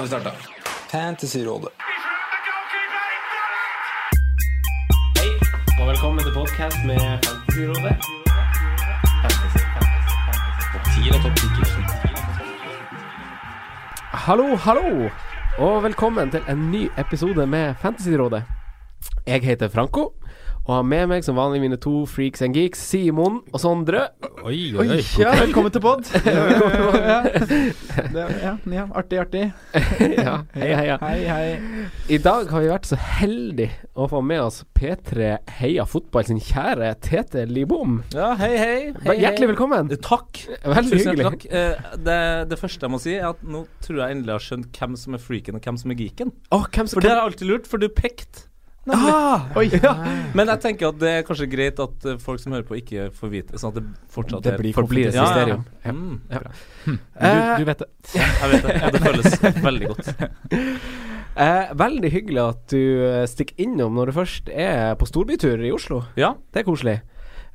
Har vi starta. Fantasyrådet. Hei, og velkommen til podkast med Fantasyrådet. Fantasy, fantasy, fantasy. Topp 10 og topp 10 Hallo, hallo, og velkommen til en ny episode med Fantasyrådet. Jeg heter Franco, og har med meg som vanlig mine to freaks and geeks, Simon og Sondre. Oi, oi, oi. Ja, velkommen til pod. ja. Ja, ja, artig, artig. ja, hei, hei, ja. Hei, hei. I dag har vi vært så heldige å få med oss P3 Heia Fotball sin kjære Tete Libom. Ja, hei, hei. hei, Hjertelig velkommen. Eh, Takk. Veldig Tusen hyggelig. Takk. Uh, Det, det første jeg må si, er at nå tror jeg endelig har skjønt hvem som er freaken og hvem som er geeken. Oh, hvem som For det har jeg alltid lurt, for du pekte. Ah, Oi. Men jeg tenker at det er kanskje greit at eh, folk som hører på, ikke får vite Sånn at det fortsatt Det blir forblir et Ja, ja, ja. Ja. Mm, Ja. Du, du vet det. jeg vet det. Ja, det føles veldig godt. Eh, veldig hyggelig at du eh, stikker innom når du først er på storbytur i Oslo. Ja, Det er koselig.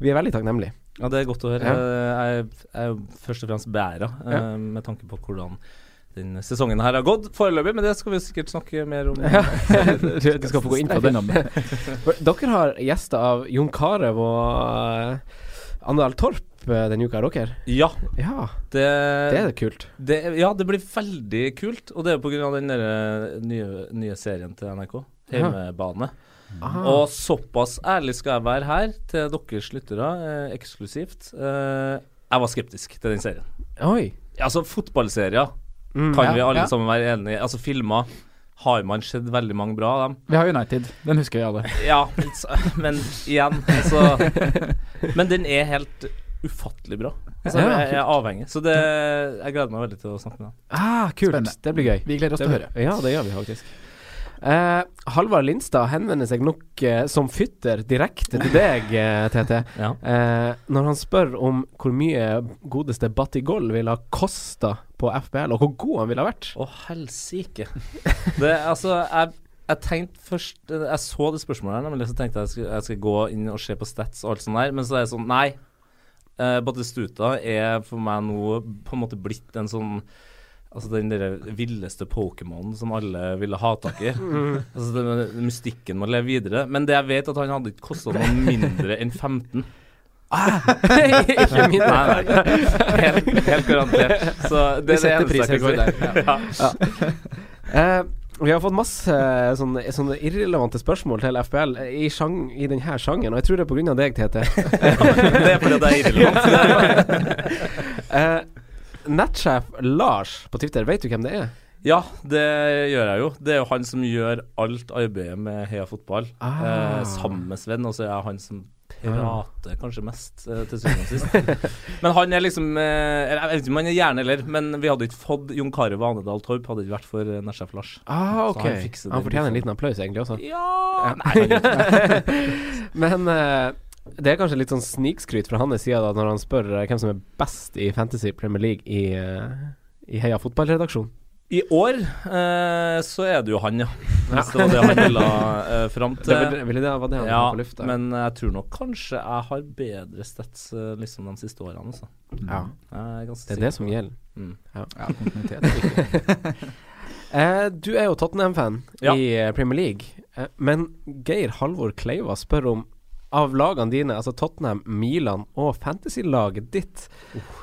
Vi er veldig takknemlige. ja det er godt å høre. Ja. Eh, Jeg jeg er først og fremst beæra Ja. eh, med tanke på hvordan den sesongen her har gått foreløpig, men det skal vi sikkert snakke mer om. du, du skal få gå inn på det. Dere har gjester av Jon Carew og uh, Andal Torp eh, denne uka, er dere? Ja, Ja, det, det er kult. Det, ja, det blir veldig kult. Og det er pga. den eh, nye, nye serien til NRK, Heimebane. Aha. Og såpass ærlig skal jeg være her til deres lyttere, eh, eksklusivt. Eh, jeg var skeptisk til den serien. Oi. Altså, fotballserier Mm, kan ja, vi alle ja. sammen være enige. Altså, filmer har man sett veldig mange bra av dem. Vi har United. Den husker vi alle. Ja, men igjen, altså Men den er helt ufattelig bra. Altså, Ja, jeg, jeg er avhengig. Så det, jeg gleder meg veldig til å snakke med deg. Ah, kult. Spennende. Det blir gøy. Vi gleder oss til å høre. Ja, det gjør vi faktisk. Eh, Halvard Lindstad henvender seg nok eh, som fytter direkte til deg, eh, TT. Ja. Eh, når han spør om hvor mye godeste Batigol ville ha kosta på FBL, og hvor god han ville ha vært. Å, helsike. Det, altså, jeg, jeg tenkte først Jeg så det spørsmålet her, nemlig så tenkte jeg jeg skulle, jeg skal gå inn og se på stats og alt sånt der, men så er det sånn Nei. Uh, Batistuta er for meg nå på en måte blitt en sånn Altså den der villeste Pokémon som alle ville ha tak i. Altså den Mystikken må leve videre. Men det jeg vet, at han hadde ikke kosta noe mindre enn 15. Ikke min. Nei, nei. Helt, helt garantert. Så det Vi er det setter eneste jeg kan si. Ja. Eh, vi har fått masse sånne, sånne irrelevante spørsmål til FBL i, sjang, i denne sjangeren, og jeg tror det er av deg, TT. Det er fordi det er irrelevant. Eh, Nettsjef Lars på Twitter, vet du hvem det er? Ja, det gjør jeg jo. Det er jo han som gjør alt arbeidet med Heia Fotball. Ah. Eh, sammen med Sven, og så er jeg han som prater kanskje mest, eh, til syvende og sist. men han er liksom eh, Jeg vet ikke om han er gjerne eller, men vi hadde ikke fått Jon Carew Anedal Torp hadde ikke vært for uh, Nettsjef Lars. Ah, ok. han Han, fortjener en liksom. liten applaus, egentlig, også. Ja Nei. Men eh, det er kanskje litt sånn snikskryt fra hans side da, når han spør eh, hvem som er best i Fantasy Premier League i, eh, i Heia fotballredaksjon. I år eh, så er det jo han, ja. Hvis det var det han ville eh, fram til. Det ville, ville det, var det han ja, på lufta? men jeg tror nok kanskje jeg har bedre stats eh, liksom de siste årene, Så. ja, er det er det som gjelder. Mm. Ja, kontinuitet er viktig. Eh, du er jo Tottenham-fan Ja. i Premier League, eh, men Geir Halvor Kleiva spør om av lagene dine, altså Tottenham, Milan og fantasy-laget ditt,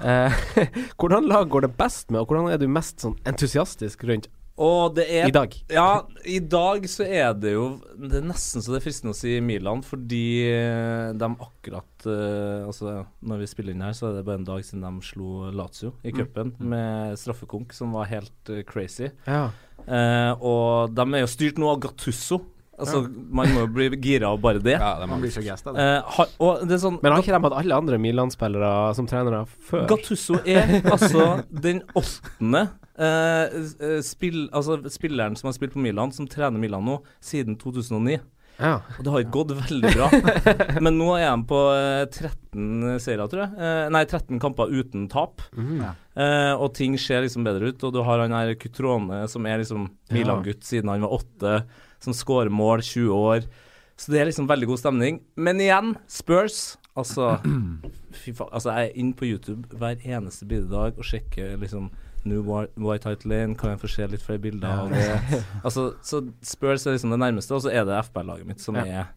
eh, hvordan lag går det best med, og hvordan er du mest sånn entusiastisk rundt er I dag. Ja, i dag så er det jo Det er nesten så det er fristende å si Milan, fordi eh, de akkurat eh, Altså, når vi spiller inn her, så er det bare en dag siden de slo Lazio i cupen med straffekonk, som var helt uh, crazy. Ja. Eh, og de er jo styrt nå av Gattusso. Altså, Man må jo bli gira av bare det. Ja, det Man blir så av det. Eh, har, og det er sånn Men har ikke de hatt alle andre Milan-spillere som trenere før? Gattusso er altså den åttende eh, eh, spill, altså spilleren som har spilt på Milan, som trener Milan nå, siden 2009. Ja. Og det har ikke gått veldig bra. Men nå er de på eh, 13 seire, tror jeg. Eh, nei, 13 kamper uten tap. Mhm. Eh, og ting ser liksom bedre ut. Og du har han her Kutrone, som er liksom Milan-gutt siden han var åtte, som skårer mål, 20 år. Så det er liksom veldig god stemning. Men igjen, Spurs. Altså, fy faen. Altså, jeg er inne på YouTube hver eneste bidrag og sjekker liksom New White, Hart Lane, kan jeg få se litt flere bilder av det? Altså, så Spurs er liksom det nærmeste, og så er det FBL-laget mitt som er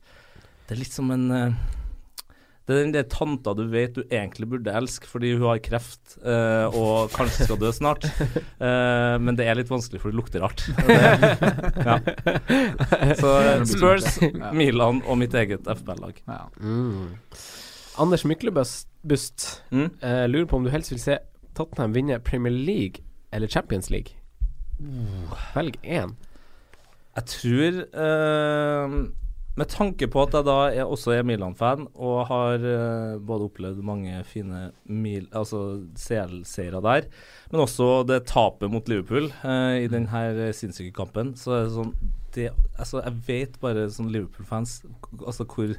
Det er litt som en eh, det er den der tanta du vet du egentlig burde elske fordi hun har kreft eh, og kanskje skal dø snart. Eh, men det er litt vanskelig, for det lukter rart. Det, ja. Så eh, Spurs, Milan og mitt eget FBL-lag. Mm. Anders Myklebust Mm. eh, lurer på om du helst vil se Tottenham vinne Premier League eller Champions League? Velg én. Jeg tror eh, Med tanke på at jeg da er, også er Milan-fan og har uh, både opplevd mange fine mil, altså CL-seire der, men også det tapet mot Liverpool uh, i denne sinnssyke kampen, så er det sånn det, altså, Jeg vet bare som Liverpool-fans altså hvor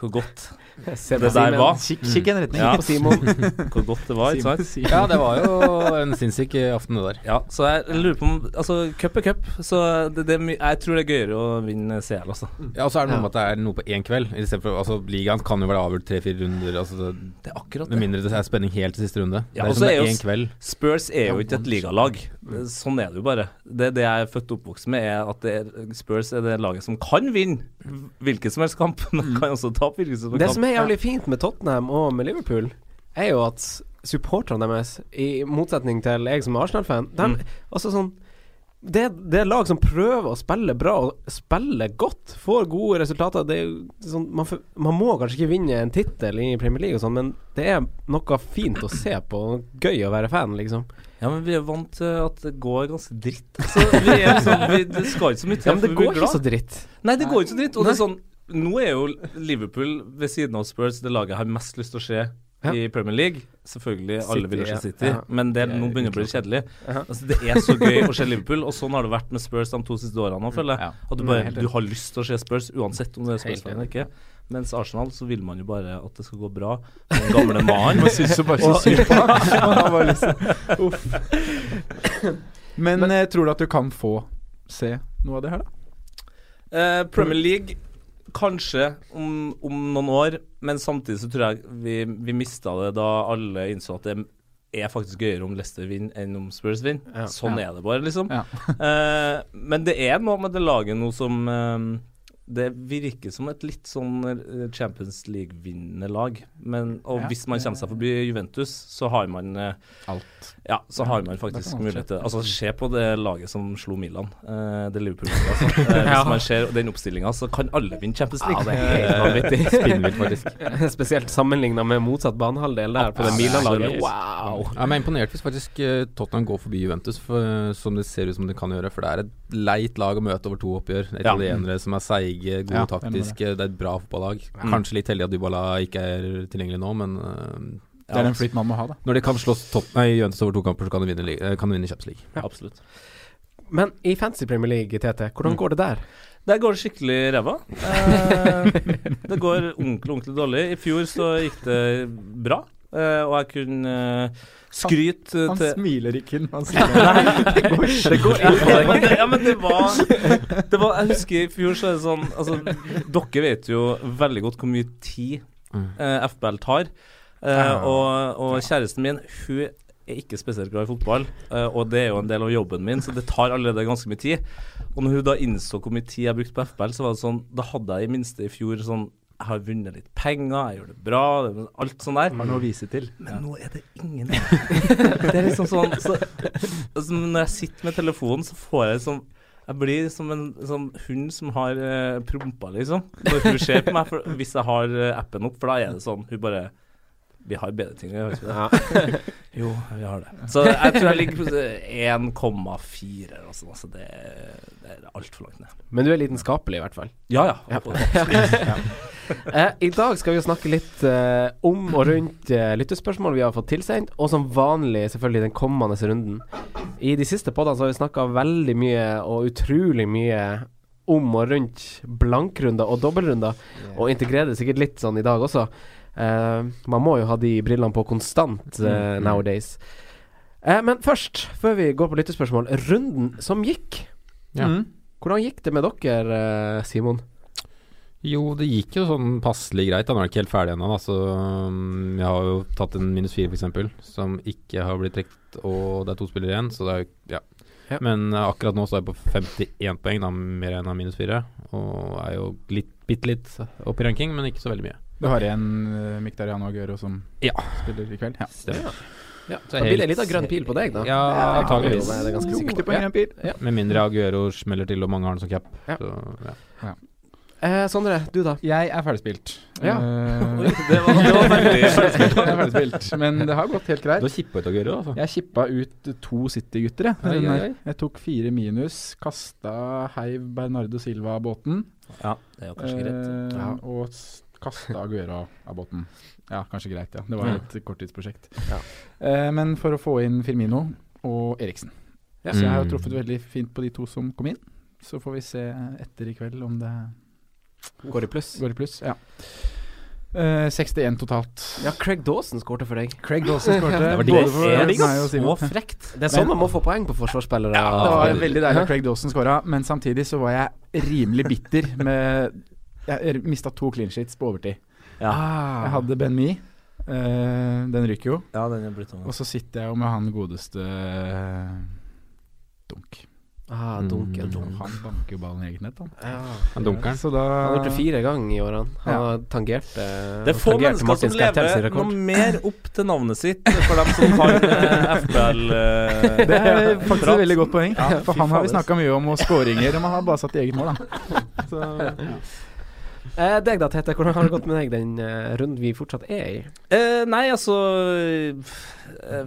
hvor godt Se det der var. Kikk- kikk en retning Ja. på Simon. Hvor godt det var, ikke sant? Ja, det var jo en sinnssyk aften, det der. Ja, så jeg lurer på om Altså, cup er cup, så det, det, jeg tror det er gøyere å vinne CL, altså. Ja, og så er det noe med at det er noe på én kveld. I for, altså, Ligaen kan jo være avgjort tre-fire runder. Altså, det, det er akkurat Med mindre det er spenning helt til siste runde. Ja, det og er så liksom er jo én kveld. Spurs er jo ikke et ligalag. Sånn er det jo bare. Det, det jeg er født og oppvokst med, er at det er, Spurs er det laget som kan vinne hvilken som helst kamp, men kan også tape hvilken Det som er jævlig fint med Tottenham og med Liverpool, er jo at supporterne deres, i motsetning til jeg som er Arsenal-fan, Mm. Altså sånn det, det er lag som prøver å spille bra og spille godt, får gode resultater. Det er sånn, man, man må kanskje ikke vinne en tittel i Premier League, og sånn men det er noe fint å se på. Gøy å være fan, liksom. Ja, men vi er vant til at det går ganske dritt. Altså, vi er liksom, vi, det skal ikke så mye til. Ja, men det går ikke så dritt. Nei, det går ikke så dritt. Og det er sånn Nå er jo Liverpool ved siden av Spurs det laget jeg har mest lyst til å se Ja. i Premier League. Selvfølgelig alle vil se. City, Ja. men det, Det nå begynner det å bli kjedelig. Ja. Altså, det er så gøy å se Liverpool, og sånn har det vært med Spurs de to siste årene. nå, føler jeg. At du Mm, bare Du har lyst til å se Spurs uansett om du er Spurs-fan eller ikke. Mens Arsenal så vil man jo bare at det skal gå bra. Den gamle mannen. Man synes jo bare så sykt på ham. Uff. Men, eh, tror du at du kan få se noe av det her, da? Eh, Premier League kanskje om, om noen år, men samtidig så tror jeg vi, vi mista det da alle innså at det er faktisk gøyere om Leicester vinner enn om Spurs vinner. Ja. Sånn Ja. er det bare, liksom. Ja. Eh, men det er noe med det laget nå som eh, Det virker som et litt sånn eh, Champions League-vinnende lag. Men, og Ja, hvis man kommer seg forbi Juventus, så har man eh, Alt. ja, så har man faktisk mulighet til Altså, se på det laget som slo Milan. Eh, det Liverpool altså. eh, Hvis Ja. man ser den oppstillinga, så kan alle vinne Champions League. Ja, det er helt vanvittig. Spinnvilt, faktisk. Spesielt sammenligna med motsatt banehalvdel der på det Milan-laget. Wow! Ja, men jeg er imponert hvis faktisk eh, Tottenham går forbi Juventus, for, som det ser ut som det kan gjøre. For det er et leit lag å møte over to oppgjør. Ja. Italienere som er seige, gode Ja, taktiske. Det er et bra fotballag. Mm. Kanskje litt heldig at Dybala ikke er tilgjengelig nå, men ja, Det er den flyt man må ha, da. når de kan slås tot nei, Juventus over to kamper, så kan de vinne, eh, kan de vinne Champions League. Absolutt. Men i Fancy Premier League, TT, hvordan Mm. går det der? Der går det skikkelig ræva. Eh, det går ordentlig, ordentlig dårlig. I fjor så gikk det bra, eh, og jeg kunne eh, skryte Han til smiler ikke når han sier det. Det går det går ja, men det, ja, men det var, det var Jeg husker i fjor så er det sånn Altså, dere vet jo veldig godt hvor mye tid Mm. eh, FBL tar. Eh, og, og kjæresten min, hun er ikke spesielt glad i fotball, eh, og det er jo en del av jobben min, så det tar allerede ganske mye tid. Og når hun da innså hvor mye tid jeg brukte på FBL, så var det sånn Da hadde jeg i minste i fjor sånn Jeg har vunnet litt penger, jeg gjør det bra, alt sånn der. Har noe å vise til. Men nå er det ingen Det er liksom sånn så, altså, Når jeg sitter med telefonen, så får jeg sånn Jeg blir som en sånn hund som har uh, prompa, liksom. Når hun ser på meg, for, hvis jeg har uh, appen opp, for da er det sånn Hun bare Vi har bedre ting å gjøre. ikke det? jo, vi har det. Så jeg tror jeg ligger på 1,4 eller noe sånt. Altså det, det er altfor langt ned. Men du er lidenskapelig, i hvert fall. Ja, ja. Ja. Eh, I dag skal vi jo snakke litt eh, om og rundt eh, lyttespørsmål vi har fått tilsendt, og som vanlig selvfølgelig den kommende runden. I de siste podene så har vi snakka veldig mye og utrolig mye om og rundt blankrunder og dobbeltrunder, og integrerer det sikkert litt sånn i dag også. Eh, man må jo ha de brillene på konstant eh, Mm. nowadays. Eh, men først, før vi går på lyttespørsmål, runden som gikk. Ja. Mm. Hvordan gikk det med dere, Simon? Jo, det gikk jo sånn passelig greit. Han er ikke helt ferdig ennå. da, Så um, jeg har jo tatt en minus fire, f.eks., som ikke har blitt trukket, og det er to spillere igjen, så det er jo Ja. Ja. Men uh, akkurat nå så er jeg på 51 poeng, da, mer enn av minus fire. Og er jo litt, bitte litt opp i ranking, men ikke så veldig mye. Du har en uh, Miktariano Aguero som Ja. spiller i kveld? Ja. Stemmer. Ja, Så Da blir det litt av grønn pil på deg, da. Ja, antakeligvis. Det er ganske sikkert. på en grønn pil. Ja. Med mindre Aguero smeller til, og mange har den som cap. Ja. Så, ja. Eh, Sondre, du da? Jeg er ferdigspilt. Ja. Eh, det var, det var veldig jeg er ferdigspilt. Men det har gått helt Du greit. har kippa ut Aguero, altså. Jeg kippa ut to City-gutter, jeg. Jeg tok fire minus, kasta heiv Bernardo Silva av båten. Ja, det er jo kanskje greit. eh, Ja. Og kasta Aguero av båten. Ja, kanskje greit, ja. Det var Ja. et korttidsprosjekt. Ja. Eh, men for å få inn Firmino og Eriksen. Ja. Så jeg har jo Mm. truffet veldig fint på de to som kom inn. Så får vi se etter i kveld om det Går i pluss. går i pluss. Ja. Eh, 61 totalt. Ja, Craig Dawson skårte for deg. Craig Dawson skårte. Det var digg. og så frekt. Det er sånn man må få poeng på forsvarsspillere. Ja, det var veldig deilig at Craig Dawson skåra, men samtidig så var jeg rimelig bitter med Jeg mista to clean sheets på overtid. Ja. Jeg hadde Ben Me. Uh, den ryker jo. ja, den er blitt sånn. Og så sitter jeg jo med han godeste uh, Dunk. Ah, dunk, Mm. Han banker jo ballen i eget nett, han. Ja. Han dunker den. Han har gjort det fire ganger i årene. Han Ja. har tangert eh, Det er få mennesker Martin som lever noe mer opp til navnet sitt for dem som har FBL uh, Det er faktisk et veldig godt poeng. Ja, for han har vi snakka mye om, og skåringer. Og man har bare satt i eget mål, da. Så, ja. Eh, deg da, Tete. Hvordan har det gått med deg den eh, runden vi fortsatt er i? Eh, nei, altså eh,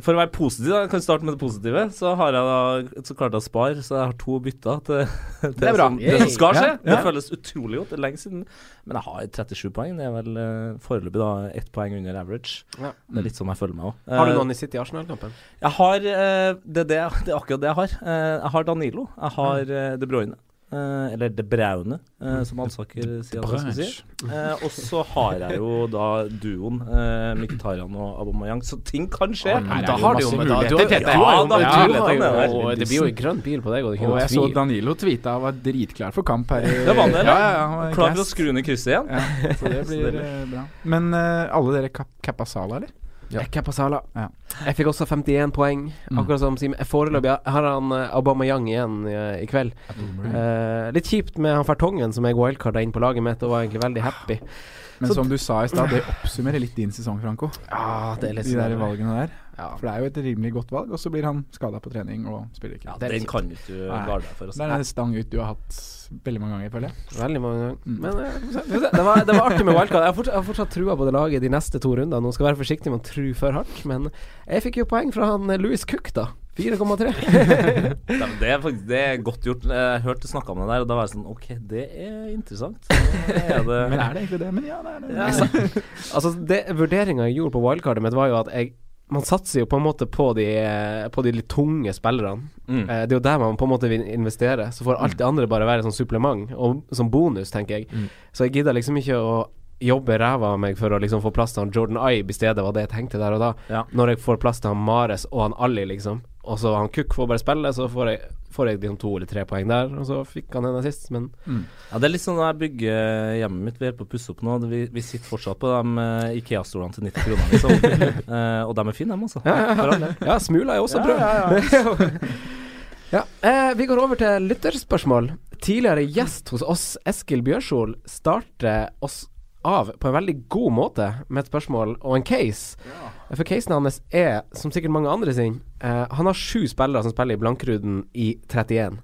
For å være positiv, da, jeg kan starte med det positive, så har jeg da Så klarte jeg å spare, så jeg har to bytter til, til Det. Som, det som skal Ja, skje. Det ja. føles utrolig godt. Det er lenge siden. Men jeg har 37 poeng. Det er vel eh, foreløpig da ett poeng under average. Ja. Det er litt sånn jeg føler meg òg. Har du noen i City Arsenal-kampen? Jeg har eh, det, det, det er akkurat det jeg har. Eh, jeg har Danilo. Jeg har De Bruyne. Eh, eller det Braune, eh, som Alsaker sier at jeg skal si. Eh, og så har jeg jo da duoen uh, Mkhitaryan og Aubameyang, så ting kan skje. Da har du jo muligheter, Tete. Ja, du er. Det blir jo en grønn bil på deg, og det Og jeg jeg så. Danilo tweeta og var dritklar for kamp her i Det var han, eller? Ja, ja, ja, han var Klar for å skru ned krysset igjen? Ja, så det blir bra. Men eh, alle dere kappa Sala, eller? Ja. Kepa Sala. Ja. Jeg fikk også 51 poeng, Mm. akkurat som Simen. Foreløpig har han Obama Aubameyang igjen i, i kveld. Uh, litt kjipt med han Fertongen som jeg wildcarda inn på laget mitt, og var egentlig veldig happy. Men Så- som du sa i stad, det oppsummerer litt din sesong, Franco. Ja, det er litt De der sånn- valgene der. Ja. For det er jo et rimelig godt valg, og så blir han skada på trening og spiller ikke. Ja, det er den kan ikke du Nei. garde deg for. Det er en stang ut du har hatt veldig mange ganger, føler jeg. Veldig mange ganger. Mm. Men eh, det, var, det var artig med wildcard. Jeg har fortsatt, fortsatt trua på det laget de neste to rundene. Nå skal jeg være forsiktig med å tru for hardt, men jeg fikk jo poeng fra han eh, Louis Cook, da. 4,3. Det, er faktisk, det er godt gjort. Jeg hørte snakka om det der, og da var jeg sånn OK, det er interessant. Er det, Men er det egentlig det? Men ja, det er det. ja. altså, det vurderinga jeg gjorde på wildcardet mitt, var jo at jeg man satser jo på en måte på de, på de litt tunge spillerne. Mm. Eh, det er jo der man på en måte vil investere. Så får alt det andre bare være sånn supplement, og som bonus, tenker jeg. Mm. Så jeg gidder liksom ikke å jobbe ræva av meg for å liksom få plass til han Jordan Ibe i stedet, var det jeg tenkte der og da. Ja. Når jeg får plass til han Mares og han Ali, liksom. Og så han Cook får bare spille, så får jeg, får jeg liksom to eller tre poeng der. Og så fikk han en assist, men Ja, det er litt sånn når jeg bygger hjemmet mitt. Vi er på å pusse opp nå. Vi, vi sitter fortsatt på de eh, Ikea-stolene til 90 kroner, liksom. Eh, og de er fine, dem, altså. Ja, ja smula er også bra. Ja, eh, vi går over til lytterspørsmål. Tidligere gjest hos oss, Eskil Bjørsol, starter oss av på en veldig god måte med et spørsmål og en case. For casen hans er, som sikkert mange andre sin, eh, han har sju spillere som spiller i Blankruden i 31.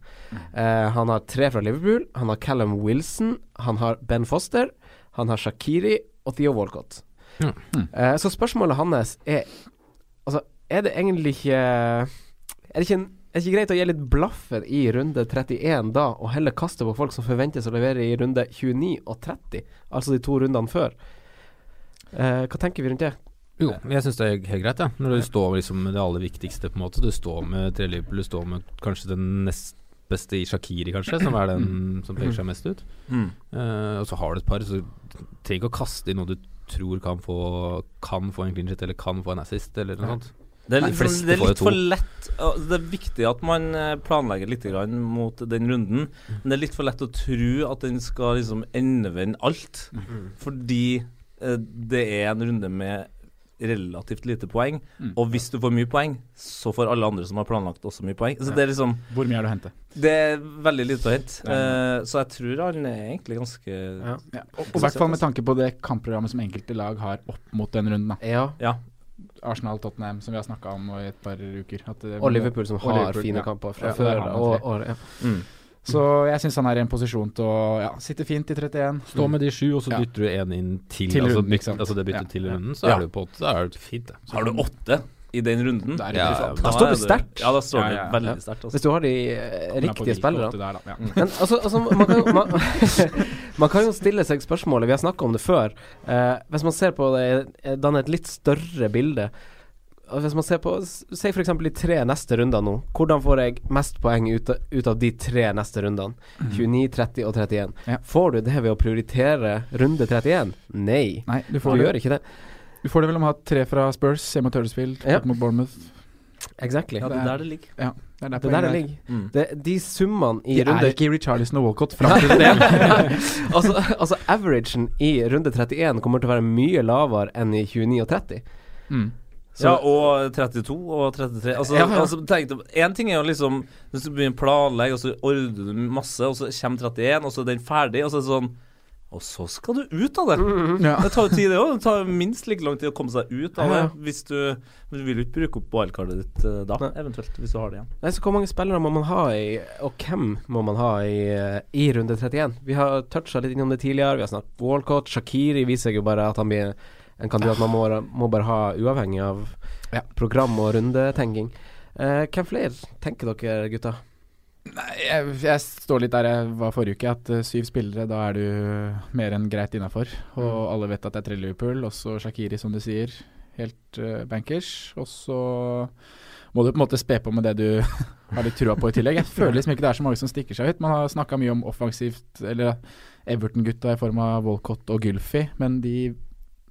Eh, han har tre fra Liverpool, han har Callum Wilson, han har Ben Foster, han har Shakiri og Theo Walcott. Eh, så spørsmålet hans er Altså, er det egentlig ikke Er det ikke, en, er det ikke greit å gi litt blaffen i runde 31 da, og heller kaste på folk som forventes å levere i runde 29 og 30, altså de to rundene før? Eh, hva tenker vi rundt det? Jo, jeg syns det er helt greit, ja. Når du står liksom med det aller viktigste, på en måte. Du står med tre Liverpool, du står med kanskje den nest beste i Shakiri, kanskje, som er den som peker seg mest ut. Mm. Eh, og så har du et par, så du trenger ikke å kaste i noe du tror kan få Kan få en clean shit, eller kan få en assist, eller noe sånt. Det er De litt, for, det er litt for lett Det er viktig at man eh, planlegger litt grann mot den runden, Mm. men det er litt for lett å tro at den skal liksom endevende alt. Mm. Fordi eh, det er en runde med relativt lite poeng, Mm. og hvis du får mye poeng, så får alle andre som har planlagt, også mye poeng. Så det er liksom Hvor mye er det å hente? Det er veldig lite å hente. Eh, så jeg tror han er egentlig ganske Ja, og og i hvert fall med tanke på det kampprogrammet som enkelte lag har opp mot den runden. Da. Ja. Ja. Arsenal, Tottenham, som vi har snakka om i et par uker. At det- Og Liverpool, som og har Liverpool, fine ja. kamper fra Ja, før. Og, og, ja. Mm. Så jeg syns han er i en posisjon til å ja, sitte fint i 31. Stå med de sju, og så Ja. dytter du en inn til, Til altså, runden, ikke altså det byttet Ja. til runden, så Ja. er du på åtte. Da er det fint, det. Har du åtte i den runden? Da er Ja. Da står du sterkt. Ja, da står Ja, ja, ja. veldig sterkt. Altså. Hvis du har de eh, riktige spillerne. der. Men altså, altså man, kan man, man kan jo stille seg spørsmålet, vi har snakka om det før. Eh, hvis man ser på det, danner danne et litt større bilde Hvis man ser på Si f.eks. de tre neste rundene nå. Hvordan får jeg mest poeng ut, av- ut av de tre neste rundene? 29, 30 og 31. Ja. Får du det ved å prioritere runde 31? Nei. Nei, du Du det, gjør ikke det. Du får det vel om å ha tre fra Spurs, hjemme mot Huddersfield, Ja. mot Bournemouth. Exactly. Ja, det er der det ligger. Ja, det er der Det er der det ligger. Mm. Det, de summene i De er ikke Richarlison og Walcott fram til det. altså, altså averagen i runde 31 kommer til å være mye lavere enn i 29 og 30. Mm. Så- ja, og 32 og 33. Altså, Ja, ja. altså tenk Én ting er jo liksom Hvis du begynner å planlegge, og så ordner du masse, og så kommer 31, og så er den ferdig, og så er det sånn Og så skal du ut av det! Ja. Det tar jo tid, det òg. Det tar minst like lang tid å komme seg ut av det. Hvis du Du vil jo ikke bruke opp wildcardet ditt eh, da, Nei. eventuelt, hvis du har det igjen. Nei, så Hvor mange spillere må man ha i, og hvem må man ha i, eh, i runde 31? Vi har toucha litt innom det tidligere. Vi har snakket Walcott. Shakiri viser jo bare at han blir en kandidat man må, må bare ha uavhengig av program og rundetenking. Eh, hvem flere tenker dere, gutta? Nei, jeg, jeg står litt der jeg var forrige uke, at uh, syv spillere, da er du mer enn greit innafor. Og alle vet at det er tre Liverpool, også Shakiri, som du sier. Helt uh, bankers. Og så må du på en måte spe på med det du har litt trua på i tillegg. Jeg føler liksom ikke det er så mange som stikker seg ut. Man har snakka mye om offensivt, eller Everton-gutta i form av Walcott og Gylfi, men de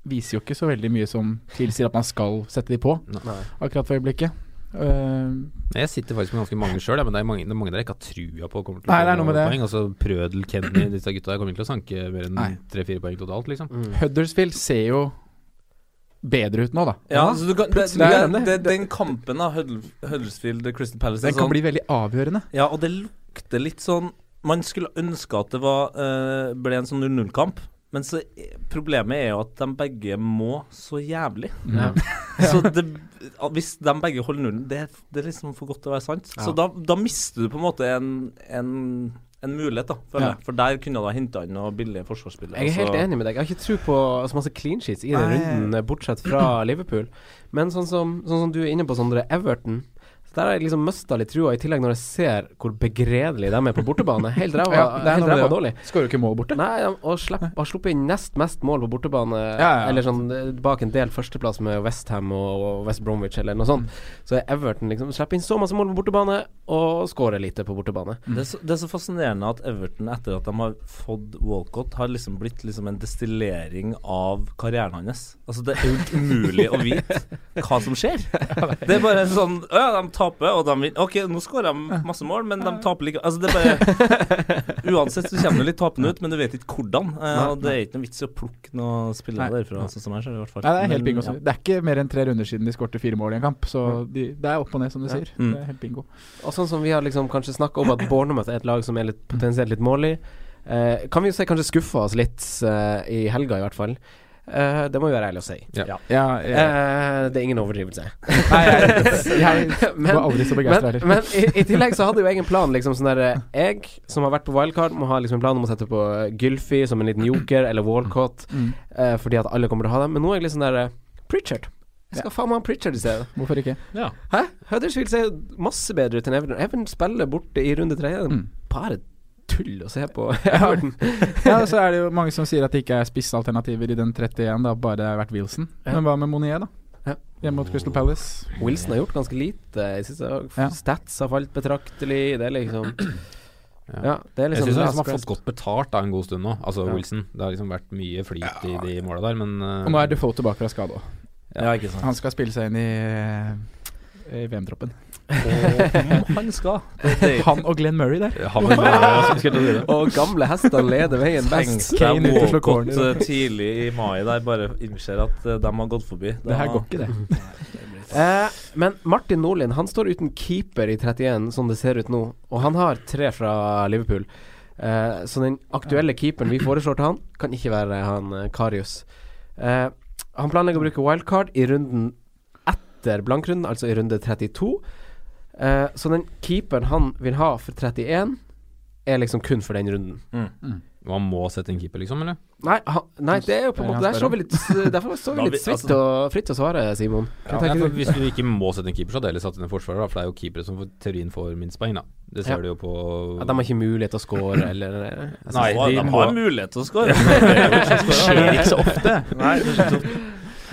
viser jo ikke så veldig mye som tilsier at man skal sette de på, Nei. akkurat for øyeblikket. Eh, Jeg sitter faktisk med ganske mange sjøl, men det er mange, det er mange der jeg ikke har trua på kommer til å Nei, få det noe med det. poeng. Altså Prødel, Kenny, disse gutta der kommer ikke til å sanke mer enn tre-fire poeng totalt, liksom. Mm. Huddersfield ser jo bedre ut nå, da. Ja, så du kan, det, det, den det, det. Den kampen av Huddersfield Crystal Palace Den kan sånn- bli veldig avgjørende. Ja, og det lukter litt sånn Man skulle ønske at det var, eh, ble en sånn 0-0-kamp. Men så er- problemet er jo at de begge må så jævlig. Ja. Så det, hvis de begge holder nullen, det, det er liksom for godt til å være sant. Ja. Så da, da mister du på en måte en, en, en mulighet, da, for, Ja. For der kunne du ha henta inn noen billige forsvarsspillere. Jeg er helt altså. enig med deg. Jeg har ikke tro på så masse clean sheets i den runden, eh, bortsett fra Liverpool. Men sånn som, sånn som du er inne på, Sondre, Everton. Så Der har jeg liksom mista litt trua, i tillegg når jeg ser hvor begredelig de er på bortebane. Helt ræva, Ja, dårlig. Skårer jo ikke mål borte. Nei, og slepp, har sluppet inn nest mest mål på bortebane, Ja, ja. eller sånn eh, bak en del førsteplass med Westham og, og West Bromwich eller noe sånt. Så er Everton liksom slipper inn så masse mål på bortebane, og skårer lite på bortebane. Det er, så, det er så fascinerende at Everton, etter at de har fått Walcott, har liksom blitt liksom en destillering av karrieren hans. Altså Det er jo umulig å vite hva som skjer. Det er bare sånn Å ja, de taper, og de vinner. Ok, nå skårer de masse mål, men de taper likevel. Altså det er bare Uansett så kommer du litt tapende ut, men du vet ikke hvordan. Eh, og det er ikke noe vits i å plukke noen spillere derfra, sånn som jeg ser det, i hvert fall. Nei, det er helt Men, bingo. ja. Det er ikke mer enn tre runder siden de skårte fire mål i en kamp, så de, det er opp og ned, som du Ja. sier. Mm. Det er helt bingo. Og sånn som vi har liksom kanskje snakka om at Bournemouth er et lag som er litt potensielt litt målig. Eh, kan vi jo si kanskje skuffa oss litt eh, i helga, i hvert fall. Eh, det må vi være ærlige å si. Ja. Ja, Ja, uh, det er ingen overdrivelse. nei, jeg, jeg var aldri så begeistra heller. men i, i tillegg så hadde jeg jo egen plan. Liksom sånn der eh, Jeg, som har vært på wildcard, må ha liksom en plan om å sette på Gylfi som en liten joker, eller Walcott, Mm. uh, fordi at alle kommer til å ha dem. Men nå er jeg litt sånn der Pritchard. Jeg skal faen meg ha Pritchard i stedet. Hvorfor ikke? Hæ? Huddersfield ser masse bedre ut enn Everton. Everton spiller borte i runde tre. Mm. Bare tull å se på Everton. Ja, så er det jo mange som sier at det ikke er spissalternativer i den 31, da bare det har vært Wilson. Ja. Men hva med Monier, da? Ja. Hjemme mot Crystal Palace. Wilson har gjort ganske lite Jeg synes jeg, Ja. Stats har falt betraktelig. Det er liksom Ja. Ja, det er Jeg liksom syns han har fått godt betalt da en god stund nå, altså Ja. Wilson. Det har liksom vært mye flyt i de måla der, men uh, Og nå er Defoe tilbake fra skade òg. Han skal spille seg inn i, i VM-troppen. Om han skal. Han og Glenn Murray der. Han og Murray. Og gamle hester leder veien best. Kane ut og corner. eh, tidlig i mai der, bare innser at eh, de har gått forbi. Det her går ikke, det. Eh, men Martin Nordlien Han står uten keeper i 31, som det ser ut nå. Og han har tre fra Liverpool. Eh, så den aktuelle keeperen vi foreslår til han, kan ikke være han eh, Karius. Eh, han planlegger å bruke wildcard i runden etter blankrunden, altså i runde 32. Eh, så den keeperen han vil ha for 31, er liksom kun for den runden. Mm. Og han må sette en keeper, liksom, eller? Nei, han, nei det er jo på en måte Der vi litt Derfor står vi litt vi- fritt, altså- og, fritt å svare, Simon. Ja, for hvis du ikke må sette en keeper, så hadde jeg heller satt inn en forsvarer, da, for det er jo keepere som får teorien får minst poeng, da. Det ser Ja. du jo på Ja, de har ikke mulighet til å score, eller altså, Nei, de, de har mulighet til å score. Det skjer ikke så ofte. Nei, det skjer ikke så ofte.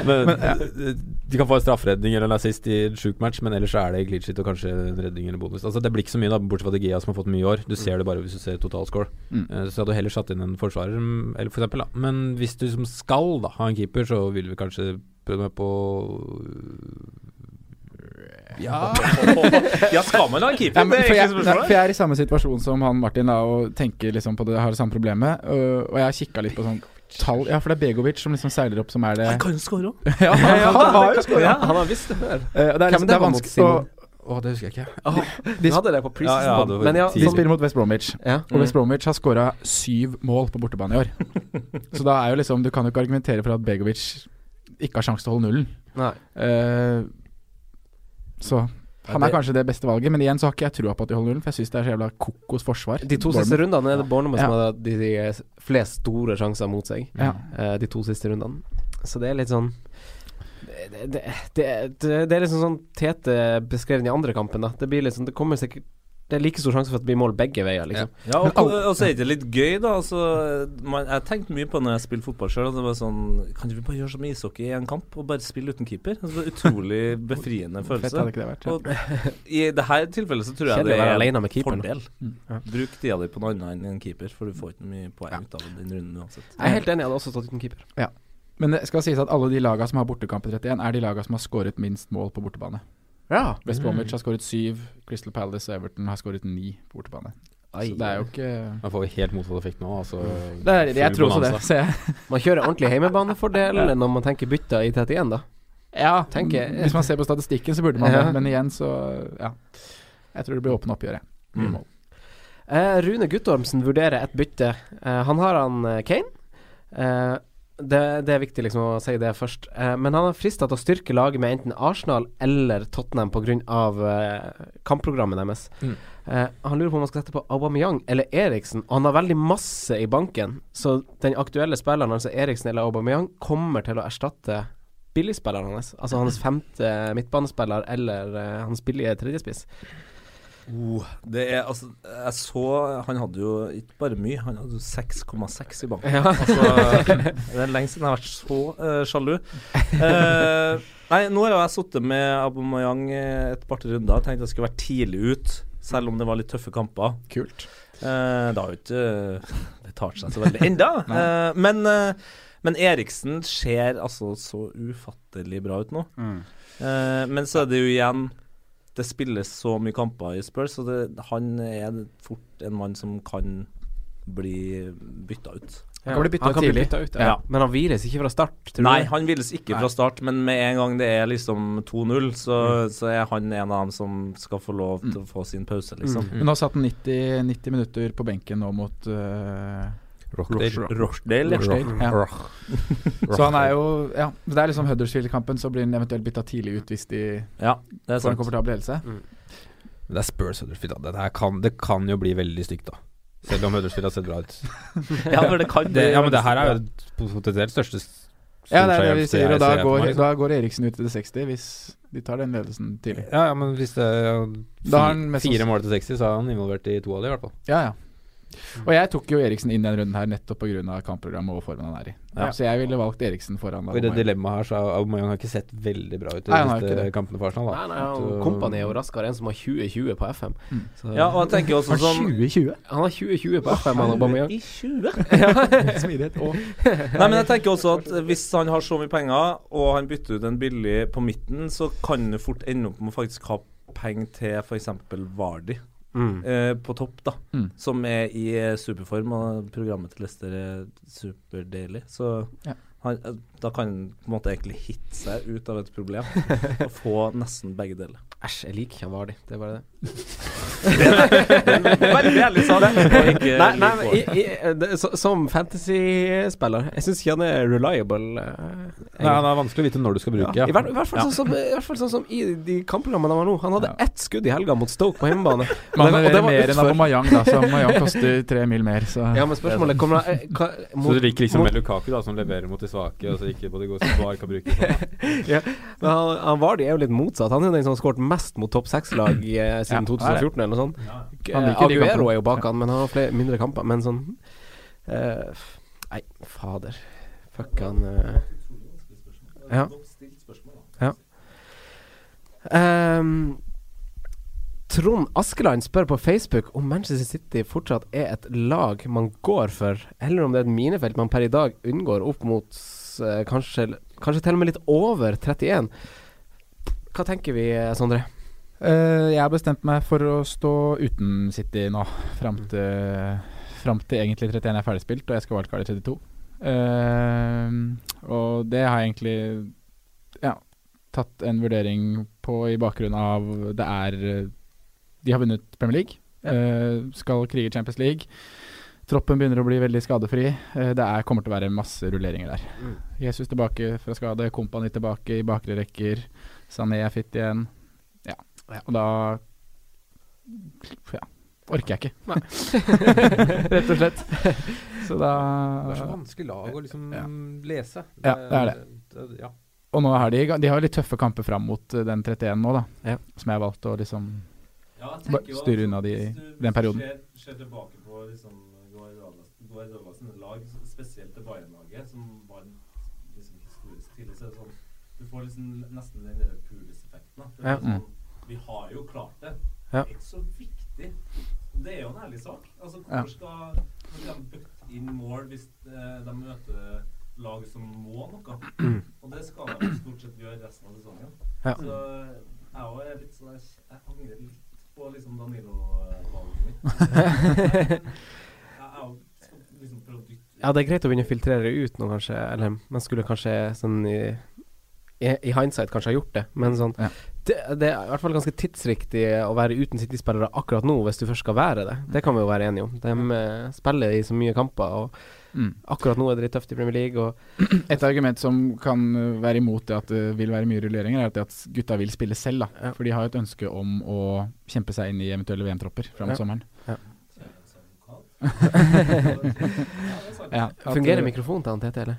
Men, eh, De kan få en strafferedning eller en assist i en sjuk match, men ellers så er det clean og kanskje en redning eller bonus. Altså Det blir ikke så mye, da bortsett fra De Gea som har fått mye i år. Du ser det bare hvis du ser totalscore. Mm. Uh, Så hadde du heller satt inn en forsvarer, mm, eller for eksempel, da. Men hvis du som skal da ha en keeper, så vil vi kanskje prøve meg på Ja. Ja, skal man ha en keeper? Ja, men for, jeg, nei, for jeg er i samme situasjon som han Martin da og tenker liksom på det, har det samme problemet. Og, og jeg har kikka litt på sånn tall Ja, for det er Begovic som liksom seiler opp som er det Han kan jo skåre òg. Ja, han har jo skåra! Ja. Han har visst det før. Uh, det er, liksom, det det er vanskelig å? Å, det husker jeg ikke. Du hadde det på Ja, ja, det men ja, De spiller mot West Bromwich. ja. Og West Bromwich har skåra syv mål på bortebane i år. Så da er jo liksom Du kan jo ikke argumentere for at Begovic ikke har sjanse til å holde nullen. Nei. Uh, så han er kanskje det beste valget, men igjen så har ikke jeg trua på at de holder nullen, for jeg syns det er så jævla kokos forsvar. De to siste rundene er det Bournemouth som har de, de flest store sjanser mot seg. Ja. eh, de to siste rundene. Så det er litt sånn det, det, det, det, det er liksom sånn Tete beskrev den i andre kampen. Da. Det blir liksom Det kommer sikkert Det er like stor sjanse for at det blir mål begge veier, liksom. Ja, og, og så er det litt gøy, da. Altså, man, jeg tenkte mye på når jeg spilte fotball sjøl. Det var sånn Kan vi bare gjøre som ishockey i en kamp, og bare spille uten keeper? Altså, utrolig befriende Fett følelse. hadde ikke det vært. Ja. Og I dette tilfellet så tror jeg Kjedelig det er alene med fordel. Mm. Ja. Bruk tida di på noe annet enn en keeper, for du får ikke mye poeng ut av den runden uansett. Jeg er helt enig, jeg hadde også stått uten keeper. Men det skal sies at alle de lagene som har bortekamp i 31, er de lagene som har skåret minst mål på bortebane. Ja. West Bromwich har skåret syv, Crystal Palace og Everton har skåret ni på bortebane. Ai, Så det er jo ikke Man får helt motsatt effekt nå. Altså, det er, Jeg tror også det, se jeg. Man kjører ordentlig heimebanefordel når man tenker bytta i 31, da. Ja, tenker jeg. Hvis man ser på statistikken, så burde man Ja. det. Men igjen, så Ja. Jeg tror det blir åpne oppgjør, jeg. Mm. mål. Eh, Rune Guttormsen vurderer et bytte. Uh, han har han eh, Kane. Eh, det, det er viktig liksom å si det først. Eh, men han har frista til å styrke laget med enten Arsenal eller Tottenham pga. Eh, kampprogrammet deres. Mm. Eh, han lurer på om han skal sette på Aubameyang eller Eriksen. Og han har veldig masse i banken, så den aktuelle spilleren, altså Eriksen eller Aubameyang, kommer til å erstatte billigspilleren hans. Altså hans femte midtbanespiller eller eh, hans billige tredjespiss. Oh, det er altså Jeg så Han hadde jo ikke bare mye, han hadde jo 6,6 i banken. Ja. Altså, det er lenge siden jeg har vært så uh, sjalu. Uh, nei, nå har jeg sittet med Abomayang eh, et par runder og tenkte jeg skulle være tidlig ut, selv om det var litt tøffe kamper. Kult. Uh, det har jo ikke betalt seg så veldig ennå. Eh, men, men Eriksen ser altså så ufattelig bra ut nå. Eh, men så er det jo igjen Det spilles så mye kamper i Spurs, så det, han er fort en mann som kan bli bytta ut. Ja, han kan bli bytta ut, ja. Men han hviles ikke fra start, tror Nei, du? han hviles ikke fra start, men med en gang det er liksom 2-0, så, så er han en av dem som skal få lov til å få sin pause, liksom. Men nå satt han 90, 90 minutter på benken nå mot uh, Rochdale. Rochdale, ja. ja. Så han er jo Ja, det er liksom Huddersfield-kampen, så blir han eventuelt bytta tidlig ut hvis de ja, det er får sant. en komfortabel ledelse. Men det er Spurs Huddersfield. da. Det, kan, det kan jo bli veldig stygt, da. Selv om Huddersfield har sett bra ut. Ja, for det kan det, Ja, men det her er jo potensielt største Ja, det er det vi sier, og da går, liksom. da går Eriksen ut til det 60 hvis de tar den ledelsen tidlig. Ja, ja, men hvis det er har han fire sanns- mål til 60, så er han involvert i to av de, i hvert fall. Ja, ja. Og jeg tok jo Eriksen inn i den runden her nettopp pga. kampprogrammet og formen han er i. Ja. Så jeg ville valgt Eriksen foran Og I det dilemmaet her så har Aubameyang har ikke sett veldig bra ut i Nei, de siste kampene for Arsenal. Nei, Da. nei, han, Så- Kompani er jo raskere enn som har 20-20 på FM. Mm. Så- Ja, og jeg tenker også sånn 20-20? Han har 20-20 på FM, han Aubameyang. I 20? Smidighet og Nei, men jeg tenker også at hvis han har så mye penger, og han bytter ut en billig på midten, så kan det fort ende opp med å faktisk ha penger til f.eks. Vardi. Mm. Uh, på topp, da. Mm. Som er i eh, superform, og programmet til Lester er superdeilig. Så Ja. han, eh, da kan på en måte egentlig hitte seg ut av et problem og få nesten begge deler. Æsj, jeg liker ikke han Vardi. Det er bare det. Veldig ærlig sa det. Nei, nei, men i, i, det, så, som fantasy-spiller Jeg syns ikke han er reliable. eh, Nei, han er vanskelig å vite når du skal bruke. Ja, I, hvert, I hvert fall sånn som, i hvert fall sånn som i de kampprogrammene han var nå. Han hadde Ja. ett skudd i helga mot Stoke på hjemmebane. Og han det var- leverer mer enn. Aubameyang, da, så Aubameyang koster tre mil mer, så Ja, men spørsmålet kommer da eh, hva- Så du liker liksom mot- med Lukaku, da, som leverer mot de svake, og så ikke på det gode som bare kan bruke ja, men han, han Vardi er jo litt motsatt. Han er den som har skåret mest mot topp seks-lag eh, siden Ja, han er det. 2014 eller noe sånt. Han Eh, liker Aguero er jo bak han, men han har flere mindre kamper. Men sånn eh, Nei, fader. Fuck han eh. Ja. ja. Um, Trond Askeland spør på Facebook om Manchester City fortsatt er et lag man går for, eller om det er et minefelt man per i dag unngår opp mot kanskje, kanskje til og med litt over 31. Hva tenker vi, eh, Sondre? Uh, jeg har bestemt meg for å stå uten City nå, fram til, fram til egentlig 31 er ferdigspilt, og jeg skal wildcard i 32. Uh, og det har jeg egentlig ja, tatt en vurdering på i bakgrunn av det er eh, De har vunnet Premier League, eh, skal krige Champions League. Troppen begynner å bli veldig skadefri. Eh, det er, kommer til å være masse rulleringer der. Mm. Jesus tilbake fra skade, Kompani tilbake i bakre rekker. Sané er fitt igjen. Ja. Og da ja, orker jeg ikke. Rett og slett. Så da Det er så vanskelig lag å liksom Ja. lese. Ja, det er det. det ja. Og nå har de, de har litt tøffe kamper fram mot eh, den 31 nå, da. Ja. Som jeg har valgt å liksom styre unna de den perioden. Skjer, skjer tilbake på liksom Guardiola sine lag, spesielt det Bayern-laget, som var liksom historisk tidlig, så sånn Du får liksom nesten den der Pulis-effekten. Ja. sånn, Vi har jo klart det. Det er ikke så viktig. Det er jo en ærlig sak. Altså, Ja. hvorfor skal de bøtte inn mål hvis eh, de møter lag som må noe? Og det skal de stort sett gjøre resten av sesongen. Ja. Så jeg òg er litt sånn jeg angrer litt på liksom Danilo-valget mitt. Jeg er jo skal liksom prøve å dytte Ja, det er greit å begynne å filtrere ut nå, kanskje. Eller man skulle kanskje sånn i, i, i hindsight kanskje ha gjort det, men sånn Ja. det, det er i hvert fall ganske tidsriktig å være uten City-spillere akkurat nå, hvis du først skal være det. Det kan vi jo være enige om. De eh, spiller i så mye kamper, og mm. akkurat nå er det litt tøft i Premier League. Og Et argument som kan være imot det at det vil være mye rulleringer, er at, det at gutta vil spille selv. da Ja. For de har jo et ønske om å kjempe seg inn i eventuelle VM-tropper fram mot Ja. sommeren. Ja. Fungerer uh, mikrofonen til han Tete, eller?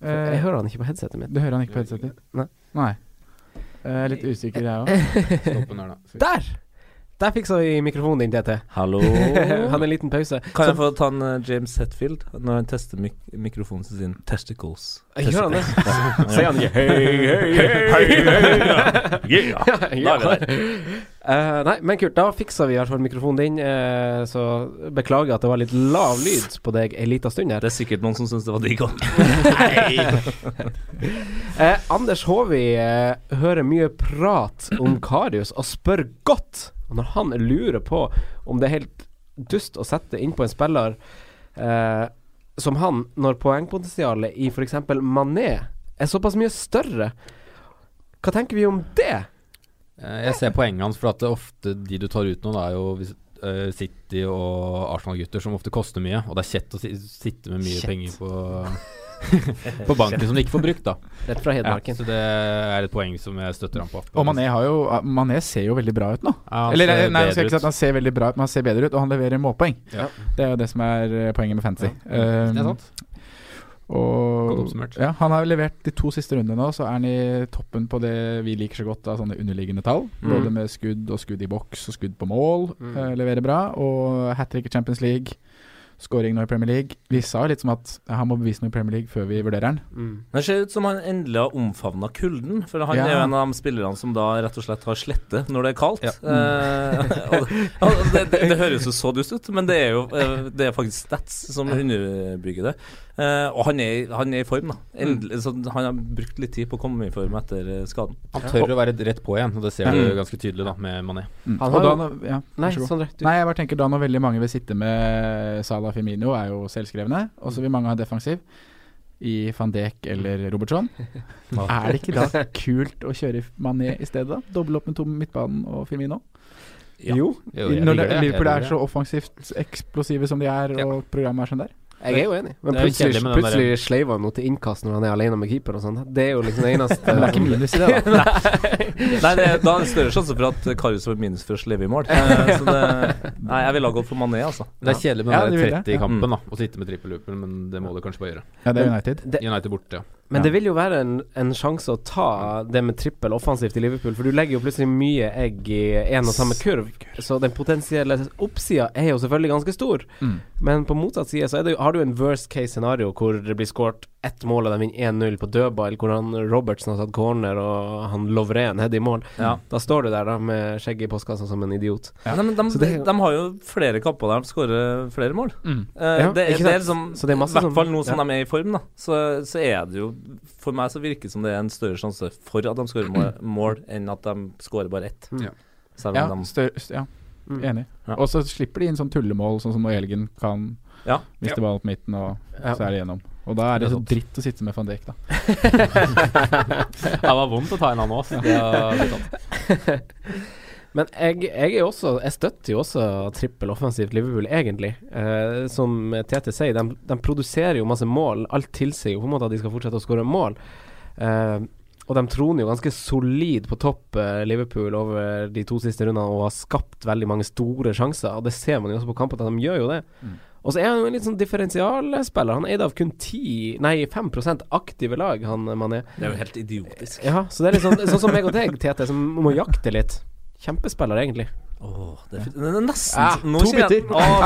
For eh, jeg hører han ikke på headsetet mitt. Du hører han ikke på headsetet? Nei. Nei. Jeg er litt usikker, jeg òg. Der! Der fiksa vi mikrofonen din, TT. Hallo? han en liten pause. Kan jeg få ta en uh, James Hetfield når han tester mik mikrofonen sin? Testicles. Gjør han det? Sier han ikke hei, hei, hei, hei, hei, hei Hei, hei, der. Eh, nei, men kult. Da fiksa vi i hvert fall mikrofonen din. Uh, så beklager at det var litt lav lyd på deg ei lita stund her. Det er sikkert noen som syns det var digg òg. uh, Anders Håvi eh, hører mye prat om Karius og spør godt. Når han lurer på om det er helt dust å sette innpå en spiller eh, som han, når poengpotensialet i f.eks. Mané er såpass mye større. Hva tenker vi om det? Eh, Jeg ser poenget hans, for at det ofte de du tar ut nå, det er jo eh, City og Arsenal-gutter som ofte koster mye. Og det er kjett å sitte med mye Kjett. penger på På banken som du ikke får brukt, da. Rett fra Hedmarken. så det er et poeng som jeg støtter ham på. Og Mané, har jo, Mané ser jo veldig bra ut nå. Ja, Eller nei, jeg skal ikke si at han ser veldig bra ut, men han ser bedre ut, og han leverer målpoeng. Ja. Det er jo det som er eh, poenget med fantasy. Ja, det er Um, sant. Og. Ja, han har levert de to siste rundene nå, så er han i toppen på det vi liker så godt av sånne underliggende tall. Mm. Både med skudd og skudd i boks og skudd på mål. Mm. eh, leverer bra. Og hat trick i Champions League. Scoring nå i Premier League. Vi sa litt som at han må bevise noe i Premier League før vi vurderer han. Mm. Det ser ut som han endelig har omfavna kulden. For han Ja. er jo en av de spillerne som da rett og slett har slette når det er kaldt. Ja. Eh, og, og det, det, det høres jo så dust ut, men det er jo eh, Det er faktisk stats som underbygger det. Eh, og han er, han er i form, da. Endelig, så han har brukt litt tid på å komme i form etter eh, skaden. Han tør å være rett på igjen, og det ser du Mm. ganske tydelig da med Mané. Mm. Han Og har da, ja, Nei. Sondre. Du. Nei, jeg bare tenker da når veldig mange vil sitte med Salah Firmino, er jo selvskrevne. Og så vil mange ha defensiv i van Dijk eller Robertson. er det ikke da kult å kjøre Mané i stedet, da? Doble opp med to midtbanen og Firmino? Ja. Jo, Jo, Når det, Liverpool er så offensivt eksplosive som de er, Ja. og programmet er sånn der. Jeg er jo enig. Men Det plutselig, plutselig sleiver han mot innkast når han er alene med keeper og sånn. Det er jo liksom det eneste Men det er ikke minus i det, da. Nei, det, er- da er det større sjanse for at Karius får minus for å sleve i mål. Eh, så det, nei, jeg ville ha gått for Mané, altså. Det er kjedelig med Ja, den det vil der. Ja. 30-kampen, da. Å sitte med trippel loopel, men det må du kanskje bare gjøre. Ja, det er United. United borte, ja. Men Ja. det vil jo være en, en sjanse å ta det med trippel offensivt i Liverpool, for du legger jo plutselig mye egg i én og samme kurv. Så den potensielle oppsida er jo selvfølgelig ganske stor. Mm. Men på motsatt side så er det har du en worst case scenario hvor det blir skåret ett mål og de vinner 1-0 på dødball, hvor han Robertsen har tatt corner og han Lovren header i mål. Ja. Da står du der da med skjegget i postkassa som en idiot. Nei, men de, Så det- de har jo flere kamper der de skårer flere mål. Mm. Uh, Ja, det, det er liksom I hvert som- fall nå som ja. de er i form, da. Så, så er det jo For meg så virker det som det er en større sjanse for at de skårer mål, mål enn at de skårer bare ett. Mm. Ja. Ja, om de stør, ja. Mm. enig. Ja. Og så slipper de inn sånn tullemål, sånn som når Elgen kan Ja. miste ballen på midten, og Ja. så er det gjennom. Og da er det Det er så sant. dritt å sitte med van Dijk, da. Det var vondt å ta en annen også. Men jeg, jeg er også Jeg støtter jo også trippel offensivt Liverpool, egentlig. Eh, som Tete sier, de, de produserer jo masse mål. Alt tilsier jo på en måte at de skal fortsette å skåre mål. Eh, og de troner jo ganske solid på topp, eh, Liverpool, over de to siste rundene og har skapt veldig mange store sjanser. Og det ser man jo også på kampene, at de gjør jo det. Mm. Og så er han jo en litt sånn differensialspiller. Han er eid av kun 10, nei 5 aktive lag, han Mané. Det er jo helt idiotisk. Ja, så det er litt sånn, sånn som meg og deg, Tete, som må jakte litt. Kjempespiller, egentlig. Åh, det, er, fint. er nesten Ja, to bytter. Oh,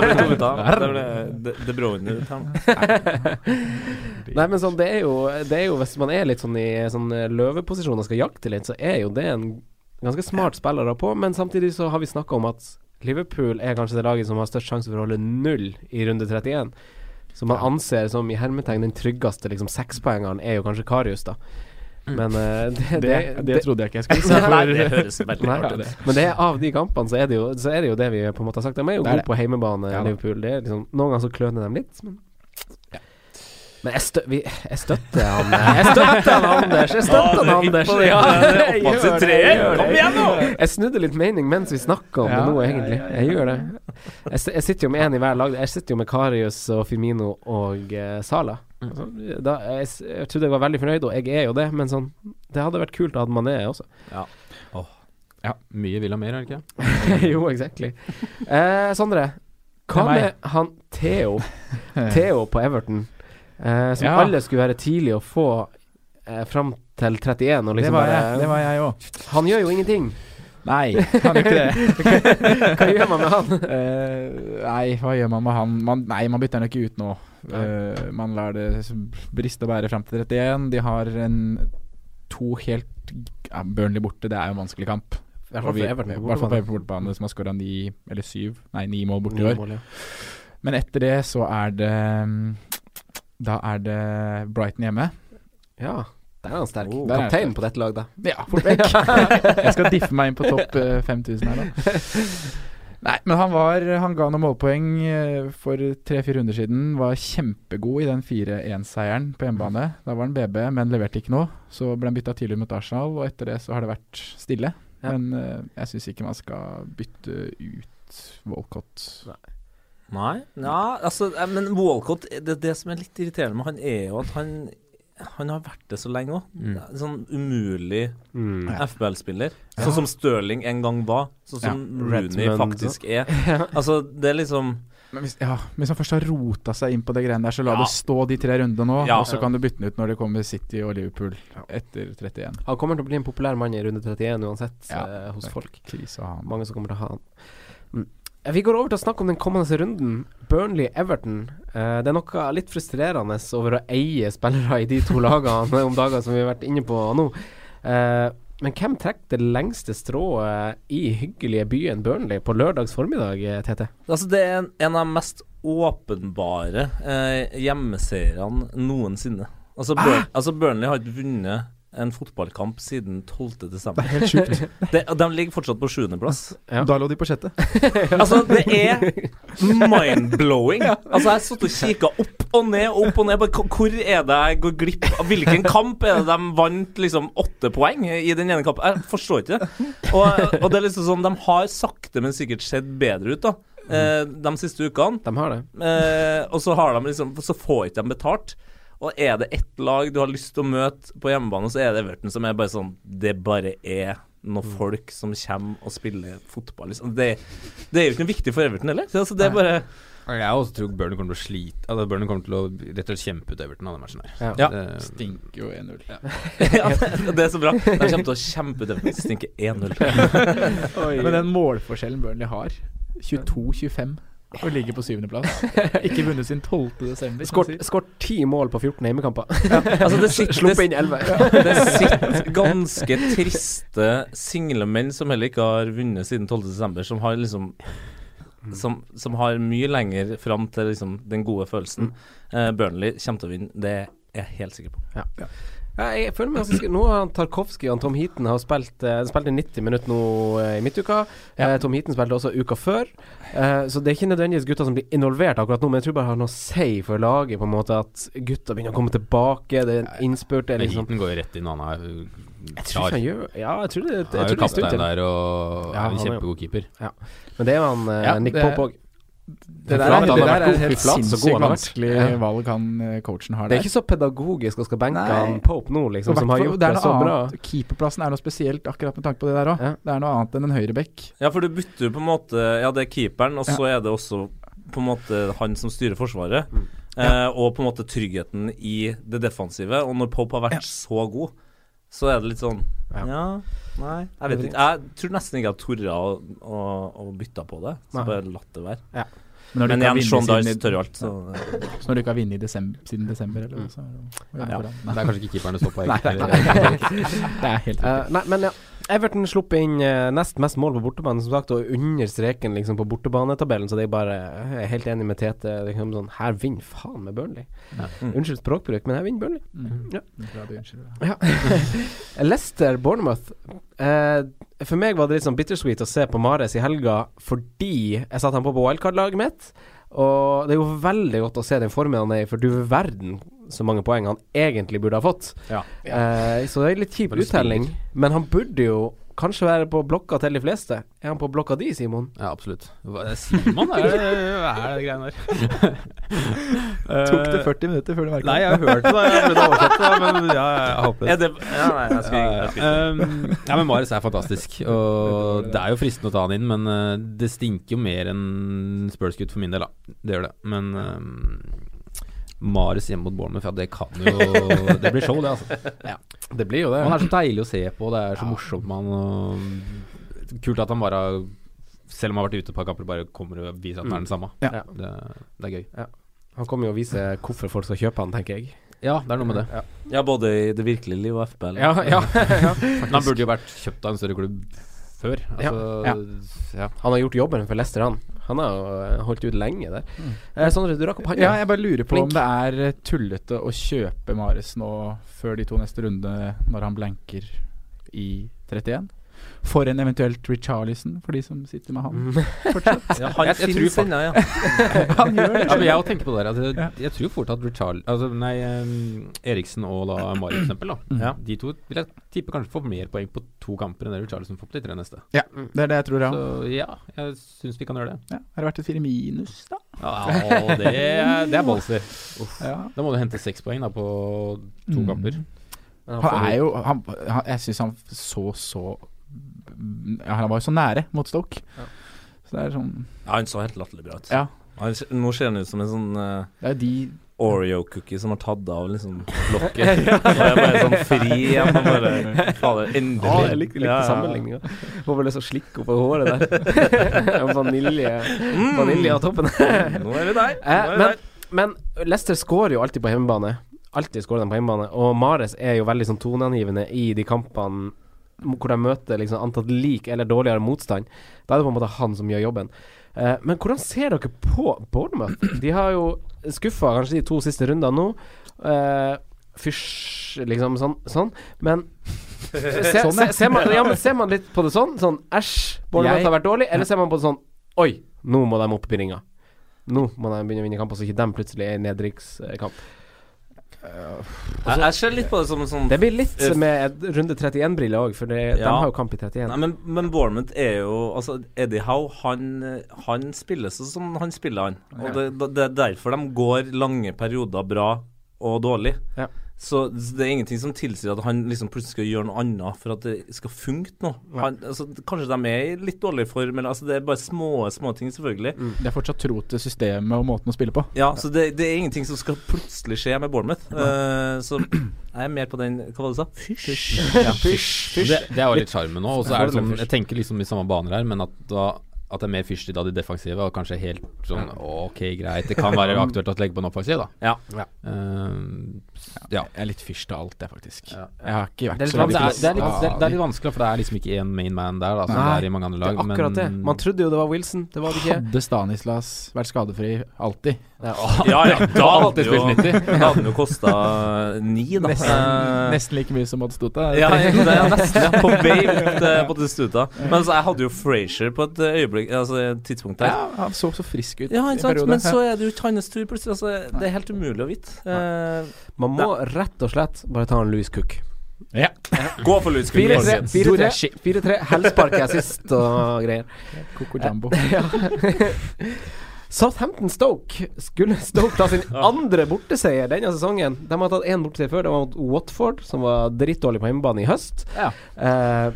det ble to bytter Det ble det, det Bruyne ut. Nei, men sånn, det er, jo, det er jo Hvis man er litt sånn i sånn eh, løveposisjon og skal jakte litt, så er jo det en ganske smart spiller å ha på. Men samtidig så har vi snakka om at Liverpool er kanskje det laget som har størst sjanse for å holde null i runde 31. Som man anser som i hermetegn den tryggeste liksom sekspoengeren, er jo kanskje Karius, da. Men uh, det, Det, det trodde jeg ikke jeg skulle si. Nei, det høres veldig Nei, rart ut. Men det er av de kampene, så er det jo, så er det, jo det vi på en måte har sagt. De er jo Det gode på heimebane, Ja. Liverpool. Det er liksom, noen ganger så kløner de litt, men Men jeg, stø, vi, jeg støtter han Jeg støtter han Anders! Jeg støtter han Anders! Ja, gjør det, gjør det. Kom igjen nå! Jeg snudde litt mening mens vi snakka om det nå, egentlig. ja, ja. Jeg gjør det. Jeg, jeg sitter jo med én i hver lag. Jeg sitter jo med Karius og Firmino og uh, Sala. Altså, da, jeg, jeg trodde jeg var veldig fornøyd, og jeg er jo det, men sånn Det hadde vært kult å ha Mané også. Ja, mye vil ha mer, er det ikke? jo, exactly. Eh, Sondre, hva med han Theo? Theo på Everton, eh, som Ja. alle skulle være tidlig å få eh, fram til 31. Og Det liksom var bare, det var jeg òg. Han gjør jo ingenting. Nei, han gjør ikke det. Hva gjør man med han? Uh, nei, hva gjør man med han? Man, nei, man bytter han ikke ut nå. Eh, man lar det briste og bære fram til 31. De har en to helt ja, Burnley borte, det er jo en vanskelig kamp. I hvert fall Og for Everton. i hvert bortebane, som har skåra ni eller syv, nei ni mål borte i år. Mål, ja. Men etter det så er det mm, Da er det Brighton hjemme. ja, der er han sterk. Oh. Er Kaptein sterk. på dette laget, da. Ja, fort vekk. jeg skal diffe meg inn på topp eh, 5000 her, da. Nei, men han var Han ga noen målpoeng eh, for tre-fire runder siden. Var kjempegod i den 4-1-seieren på hjemmebane. Da var han BB, men leverte ikke noe. Så ble han bytta tidlig mot Arsenal, og etter det så har det vært stille. Ja. Men uh, jeg syns ikke man skal bytte ut Walcott. Nei, ja, altså eh, Men Walcott, det, det som er litt irriterende med han, er jo at han han har vært det så lenge òg. Mm. Sånn umulig Mm. FBL-spiller. Ja. Sånn som Stirling en gang var. Sånn som Rooney Redmond, faktisk er. Altså, det er liksom Men hvis, ja, hvis han først har rota seg inn på det greiene der, så la Ja. det stå de tre rundene nå. Ja. Og så kan du bytte den ut når det kommer City og Liverpool etter 31. Han kommer til å bli en populær mann i runde 31 uansett Ja, eh, hos folk. Krise. Mange som kommer til å ha han. Eh, Vi går over til å snakke om den kommende runden. Burnley-Everton. Eh, det er noe litt frustrerende over å eie spillere i de to lagene om dager, som vi har vært inne på nå. Eh, men hvem trekker det lengste strået i hyggelige byen Burnley på lørdags formiddag, eh, TT? Altså, det er en, en av de mest åpenbare eh, hjemmeseierne noensinne. Altså, Burn, altså Burnley har ikke vunnet en fotballkamp siden 12. desember. Det er Helt sjukt. De, de ligger fortsatt på sjuendeplass. Ja. Da lå de på sjette. Altså, det er mind-blowing. Altså, jeg satt og kikka opp og ned og opp og ned. Hvor er det jeg går glipp av? Hvilken kamp er det de vant liksom åtte poeng i den ene kampen? Jeg forstår ikke det. Og, og det er liksom sånn, de har sakte, men sikkert sett bedre ut, da. Mm. de siste ukene. De har det. Eh, og så har de liksom Så får ikke de betalt. Og er det ett lag du har lyst til å møte på hjemmebane, så er det Everton som er bare sånn Det bare er noen folk som kommer og spiller fotball. Liksom. Det, det er jo ikke noe viktig for Everton heller. Så Altså, det er bare Jeg også tror Burner kommer til å slite Altså Burner kommer til å rett og slett kjempe ut Everton av den matchen der. Ja. Ja. Det- Stinker jo 1-0. ja, det, det er så bra. De kommer til å kjempe ut Everton. Stinker 1-0. Men den målforskjellen Burnley har, 22-25, og ligger på syvendeplass. Ikke vunnet siden 12. desember. Skåret ti mål på 14 hjemmekamper. Altså, det sitter- Sluppet inn 11. Det sitter ganske triste single menn som heller ikke har vunnet siden 12.12., som har liksom som, som har mye lenger fram til liksom, den gode følelsen. Uh, Burnley kommer til å vinne, det er jeg helt sikker på. Ja. Ja, jeg føler meg ganske. Nå har han Tarkovskij og Tom Heaton har spilt uh, spilte 90 minutter nå eh, i midtuka. Eh, Tom Heaton spilte også uka før. Eh, så det er ikke nødvendigvis gutta som blir involvert akkurat nå, men jeg tror bare det har noe å si for laget, på en måte at gutta begynner å komme tilbake. Det er en innspurt. Det Men liksom Heaton går jo rett inn, han er jo Jeg tror han gjør Ja, jeg tror det, jeg Han tror det jo er en stund kaptein der og Ja, er en kjempegod keeper. Ja. Men det er jo han eh, Nick Pope òg. Det der, er, det der er et helt sinnssykt vanskelig valg han eh, coachen har Det der. er ikke så pedagogisk å skal benke Nei. han Pope nå, liksom, som har gjort det det, er så bra. Keeperplassen er noe spesielt akkurat med tanke på det der òg. Ja. Det er noe annet enn en høyreback. Ja, for du bytter jo på en måte Ja, det er keeperen, og så er det også på en måte han som styrer Forsvaret. Eh, og på en måte tryggheten i det defensive. Og når Pope har vært så god, så er det litt sånn Ja. Ja, nei Jeg vet ikke. Jeg tror nesten ikke jeg torde å, å, å bytte på det. Så Nei. bare latt det være. når du Men har igjen, Sean Dice tør jo alt, så Så når du ikke har vunnet desember, siden desember, eller noe sånt? det Ja. Det er kanskje ikke keeperen det står på. Nei, Det er helt riktig. Uh, nei, men ja. Everton sluppet inn eh, nest mest mål på bortebane, som sagt, og under streken liksom på bortebanetabellen, så det er bare Jeg er helt enig med Tete. Liksom sånn, her vinner faen med Burnley. Ja. Unnskyld språkbruk, men her vinner Burnley. Mm. Ja. Ja. Leicester, Bournemouth. Eh, for meg var det litt sånn bittersweet å se på Mares i helga fordi jeg satte han på på wildcard-laget mitt. Og det er jo veldig godt å se den formen han er i, for du verden så mange poeng han egentlig burde ha fått. Ja. Eh, så det er litt kjip uttelling. Men han burde jo kanskje være på blokka til de fleste. Er han på blokka di, Simon? Ja, absolutt. Hva er Simon, er det, hva er det greiene der? Tok det 40 minutter før du merka Nei, jeg hørte det. Jeg prøvde å oversette det, men ja, jeg håper Er det Ja, nei, jeg skal, jeg skal Um, ja, men Marius er fantastisk. Og det er jo fristende å ta han inn, men uh, det stinker jo mer enn Spurs-gutt for min del, da. Det gjør det. Men Marius hjemme mot Bournemouth, ja, det kan jo Det blir show, det, altså. Ja. Det blir jo det. Han er så deilig å se på, det er så morsomt med han. Og kult at han bare selv om han har vært ute et par kamper, bare kommer og viser at han er den samme. Ja. Det, det er gøy. Han kommer jo å vise hvorfor folk skal kjøpe han, tenker jeg. Ja, det er noe med det. Ja. Ja, både i det virkelige liv og FBL. Ja, ja, ja. Men han burde jo vært kjøpt av en større klubb før. Altså, Ja. ja. Han har gjort jobben for Leicester, han. Han har jo eh, holdt ut lenge der. Eh, Sondre, du rakk opp hånda. Ja, jeg bare lurer på Flink. om det er eh, tullete å kjøpe Mares nå før de to neste rundene, når han blanker i 31. For en eventuelt Richarlison, for de som sitter med Mm. han fortsatt. Ja, han Jeg- jeg tror ennå, ja. Han gjør det. Ja, men jeg også tenker på det jeg, Ja. jeg tror fort at Richarl Altså, nei, um, Eriksen og da Mari, for eksempel. Da. Mm. Ja. De to vil jeg tippe kanskje får mer poeng på to kamper enn det Richarlison får på de tre neste. Ja, det er det jeg tror, ja. Så ja, jeg syns vi kan gjøre det. ja. Har det vært et fire minus, da? Ja, det, er- det er ballsy. Ja. Da må du hente seks poeng da på to Mm. kamper. Han, Han er jo- jo han, han, Jeg syns han så så ja, Han var jo så nære mot Stoke. Så det er sånn Ja, han så helt latterlig bra ut. Ja. Han, nå ser han ut som en sånn uh, Det er de Oreo-cookie som har tatt av liksom lokket. Og er bare sånn fri igjen. Og bare Fader, endelig. Ja, jeg likte, likte Ja, ja, ja. sammenligninga. Får vel lyst til å slikke opp på håret der. vanilje vanilje Vanilje av toppen. Nå er vi der. Nå Eh, er vi men, men Leicester skårer jo alltid på hjemmebane. Alltid skårer de på hjemmebane. Og Mares er jo veldig sånn toneangivende i de kampene hvor de møter liksom antatt lik eller dårligere motstand. Da er det på en måte han som gjør jobben. Eh, men hvordan ser dere på Bournemouth? De har jo skuffa kanskje de to siste rundene nå. Uh, Fysj, liksom sånn, sånn. Men se, Sånn, se, ser, man, ja, men ser man litt på det sånn? Sånn æsj, Bournemouth har vært dårlig? Eller ser man på det sånn oi, nå må de opp i ringa? Nå må de begynne å vinne kamper, så ikke de plutselig er i nedrykkskamp. Jeg, jeg ser litt på det som en sånn Det blir litt Eh, med runde 31-briller òg, for det, de har jo kamp i 31. Nei, men, men Bournemouth er jo Altså, Eddie Howe, han, han spiller sånn som han spiller, han. Og det, det er derfor de går lange perioder bra og dårlig. Ja. Så det er ingenting som tilsier at han liksom plutselig skal gjøre noe annet for at det skal funke nå. Han, altså, kanskje de er i litt dårlig form, eller altså, det er bare små, små ting, selvfølgelig. Det er fortsatt tro til systemet og måten å spille på. Ja, så det, det er ingenting som skal plutselig skje med Bournemouth. Uh, så jeg er mer på den Hva var det du sa? Fysj. Ja. Det, det er jo litt sjarmen nå. Og så er det sånn Jeg tenker liksom i samme baner her, men at da at det er mer fyrst i da de defensive, og kanskje helt sånn Ok, greit. Det kan være aktuelt å legge på en offensiv, da. Ja. Ja. Eh, ja. Jeg er litt fyrst av alt, det, faktisk. Ja. Jeg har ikke vært Det er, så det, er, det, er litt, det, er, det er litt vanskelig, for det er liksom ikke én main man der, da, som Nei, det er i mange andre Det lag. er akkurat det. Man trodde jo det var Wilson, det var det ikke. Hadde Stanislas vært skadefri alltid? Ja, ja, da hadde alltid jo spilt 90. Da hadde den jo kosta ni, da. Nesten, uh, nesten like mye som Batistuta. Ja, det er nesten ja, på vei opp til Stuta. Men altså, jeg hadde jo Frazier på et øyeblikk Altså tidspunkt der. Ja, han så så frisk ut. Ja, sant. Men så er det jo ikke hans tur plutselig. Altså, det er helt umulig å vite. Uh, Man må rett og slett bare ta en Louis Cook. Ja. gå for Louis Cook. 4-3, folkens. 4-3, 4-3, helspark er sist og greier. Coco Jumbo. Ja. Southampton Stoke skulle Stoke ta sin andre borteseier denne sesongen. De har tatt én borteseier før. Det var mot Watford, som var drittdårlig på hjemmebane i høst. Ja. Eh,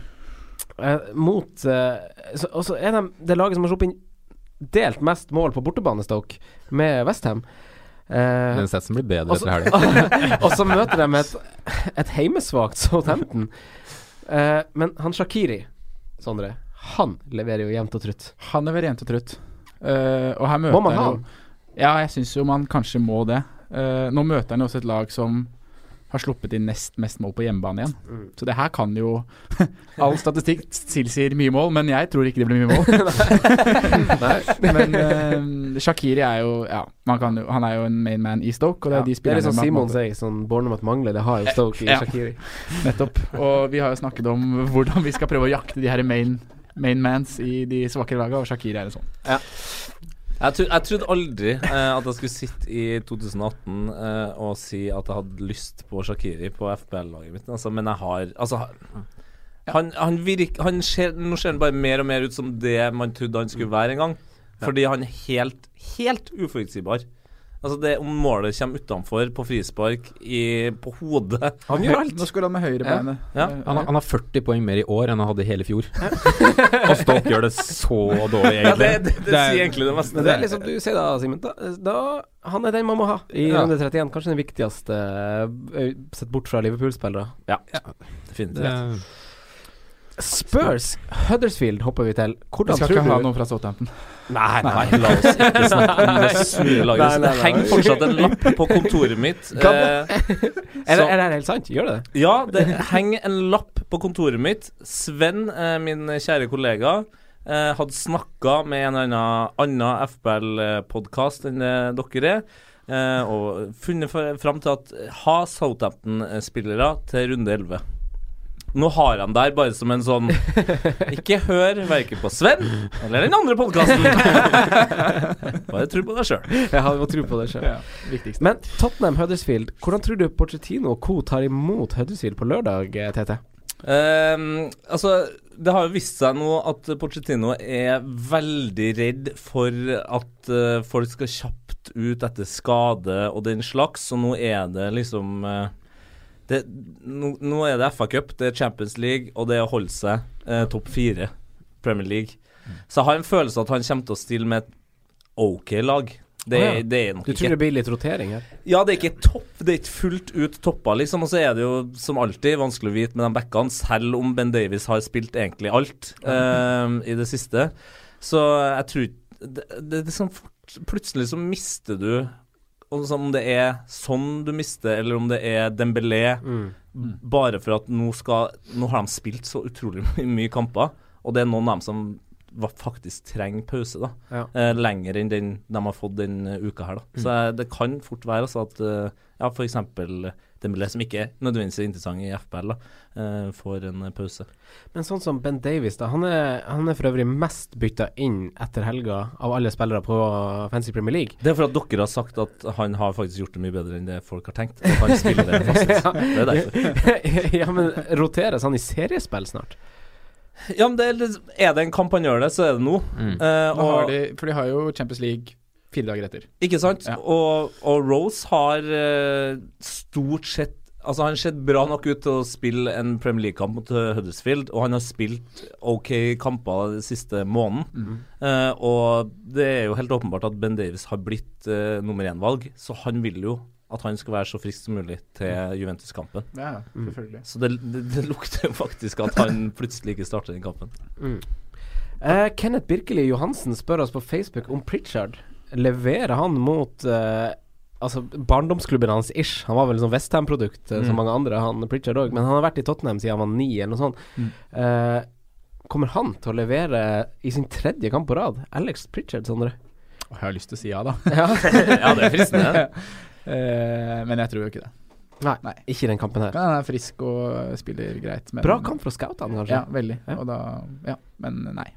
eh, mot eh, så, Og så er de det laget som har sluppet inn delt mest mål på bortebane, Stoke, med Westham. Uh, Den setsen blir bedre også, etter helga. og så møter de et, et heimesvakt Southampton. Eh, men han Shakiri, Sondre, han leverer jo jevnt og trutt. Han leverer jevnt og trutt. Eh, og her møter Må man ha han jo Ja, jeg syns jo man kanskje må det. Eh, nå møter han jo også et lag som har sluppet inn nest mest mål på hjemmebane igjen. Mm. Så det her kan jo All statistikk tilsier mye mål, men jeg tror ikke det blir mye mål. men uh, Shakiri er jo Ja, man kan jo, han er jo en main man i Stoke, og det Ja, er de det er en Simon sier, sånn Bournemouth mangler. Det har jo Stoke i Ja. Shakiri. Nettopp. Og vi har jo snakket om hvordan vi skal prøve å jakte de her main, main mans i de svakere lagene, og Shakiri er en sånn. Jeg, tro, jeg trodde aldri eh, at jeg skulle sitte i 2018 eh, og si at jeg hadde lyst på Shakiri på FBL-laget mitt, altså, men jeg har Altså han, han virker han ser, Nå ser han bare mer og mer ut som det man trodde han skulle være en gang. Fordi han er helt, helt uforutsigbar. Altså det Om målet kommer utenfor på frispark, i, på hodet Han gjør alt. Nå skulle han med høyrebeinet. Ja. Ja. Han, har- han har 40 poeng mer i år enn han hadde i hele fjor. og Stoke gjør det så dårlig, Ja, det, det, det, det, sier egentlig det meste. Det er liksom du sier da, Simen. Da, da, han er den man må ha i Ja. runde 31. Kanskje den viktigste, eh, sett bort fra Liverpool-spillere. Ja, definitivt. Spurs, Huddersfield hopper vi til. Vi Hvordan skal tror du... ha du fra Southampton. Nei, nei. Nei, la oss ikke snakke om det sure laget. Nei, nei, Det henger fortsatt en lapp på kontoret mitt. Eh, Er det, er det helt sant? Gjør det det? ja, det henger en lapp på kontoret mitt. Sven, eh, min kjære kollega, eh, hadde snakka med en annen annen FBL-podkast enn eh, dere er. eh, og funnet fram til at ha Southampton-spillere til runde 11. Nå har han der bare som en sånn Ikke hør verken på Sven eller den andre podkasten. bare tro på deg sjøl. Ja, vi må tro på deg sjøl. Ja, viktigst. Men Tottenham Huddersfield, hvordan tror du Porcetino og co. tar imot Huddersfield på lørdag, eh, TT? Um, altså, det har jo vist seg nå at Pochettino er veldig redd for at uh, folk skal kjapt ut etter skade og den slags, og nå er det liksom eh, det, nå, nå er det FA Cup, det er Champions League, og det er å holde seg eh, topp fire Premier League. Så jeg har en følelse at han kommer til å stille med et OK lag. Det, Å ja. det er nok Du ikke tror det blir litt rotering her? ja, det er ikke topp, det er ikke fullt ut toppa, liksom. Og så er det jo som alltid vanskelig å vite med de backene, selv om Ben Davies har spilt egentlig alt eh, i det siste. Så jeg tror ikke det, det, det er sånn fort, Plutselig så mister du Om det er sånn du mister, eller om det er Dembélé bare for at nå skal Nå har de spilt så utrolig my- mye kamper, og det er noen av dem som var faktisk trenger pause, da. Ja. Eh, lenger enn den de har fått den eh, uka her, da. Så eh, det kan fort være altså at eh, ja, f.eks. Dembélé, som ikke nødvendigvis er interessant i FPL, da, eh, får en pause. Men sånn som Ben Davies, da. Han er, han er for øvrig mest bytta inn etter helga av alle spillere på Fancy Premier League. Det er for at dere har sagt at han har faktisk gjort det mye bedre enn det folk har tenkt. At han spiller fast. Det er derfor. ja, men roteres han i seriespill snart? Ja, men det er, er det en kamp han gjør det, så er det nå. Mm. Uh, og, de, for de har jo Champions League fire dager etter. Ikke sant? Ja. Og, og Rose har eh, stort sett Altså Han ser bra nok ut til å spille en Premier League-kamp mot eh, Huddersfield, og han har spilt OK kamper den siste måneden. Eh, og det er jo helt åpenbart at Ben Davies har blitt uh, nummer én-valg, så han vil jo at han skal være så frisk som mulig til Juventus-kampen. Ja, selvfølgelig. Så det, det, det lukter jo faktisk at han plutselig ikke starter den kampen. Eh, Kenneth Birkeli Johansen spør oss på Facebook om Pritchard. Leverer han mot uh, Altså barndomsklubben hans ish. Han var vel sånn Westham-produkt, mm. som mange andre, han Pritchard òg. Men han har vært i Tottenham siden han var ni, eller noe sånt. Mm. Uh, kommer han til å levere i sin tredje kamp på rad? Alex Pritchard, Sondre? Jeg har lyst til å si ja, da. Ja. Ja, det er fristende. uh, men jeg tror jo ikke det. Nei, Nei. ikke i den kampen her. Han er frisk og spiller greit, men Bra kamp fra scoutene, kanskje. Ja, veldig. Ja. Da Ja, men nei.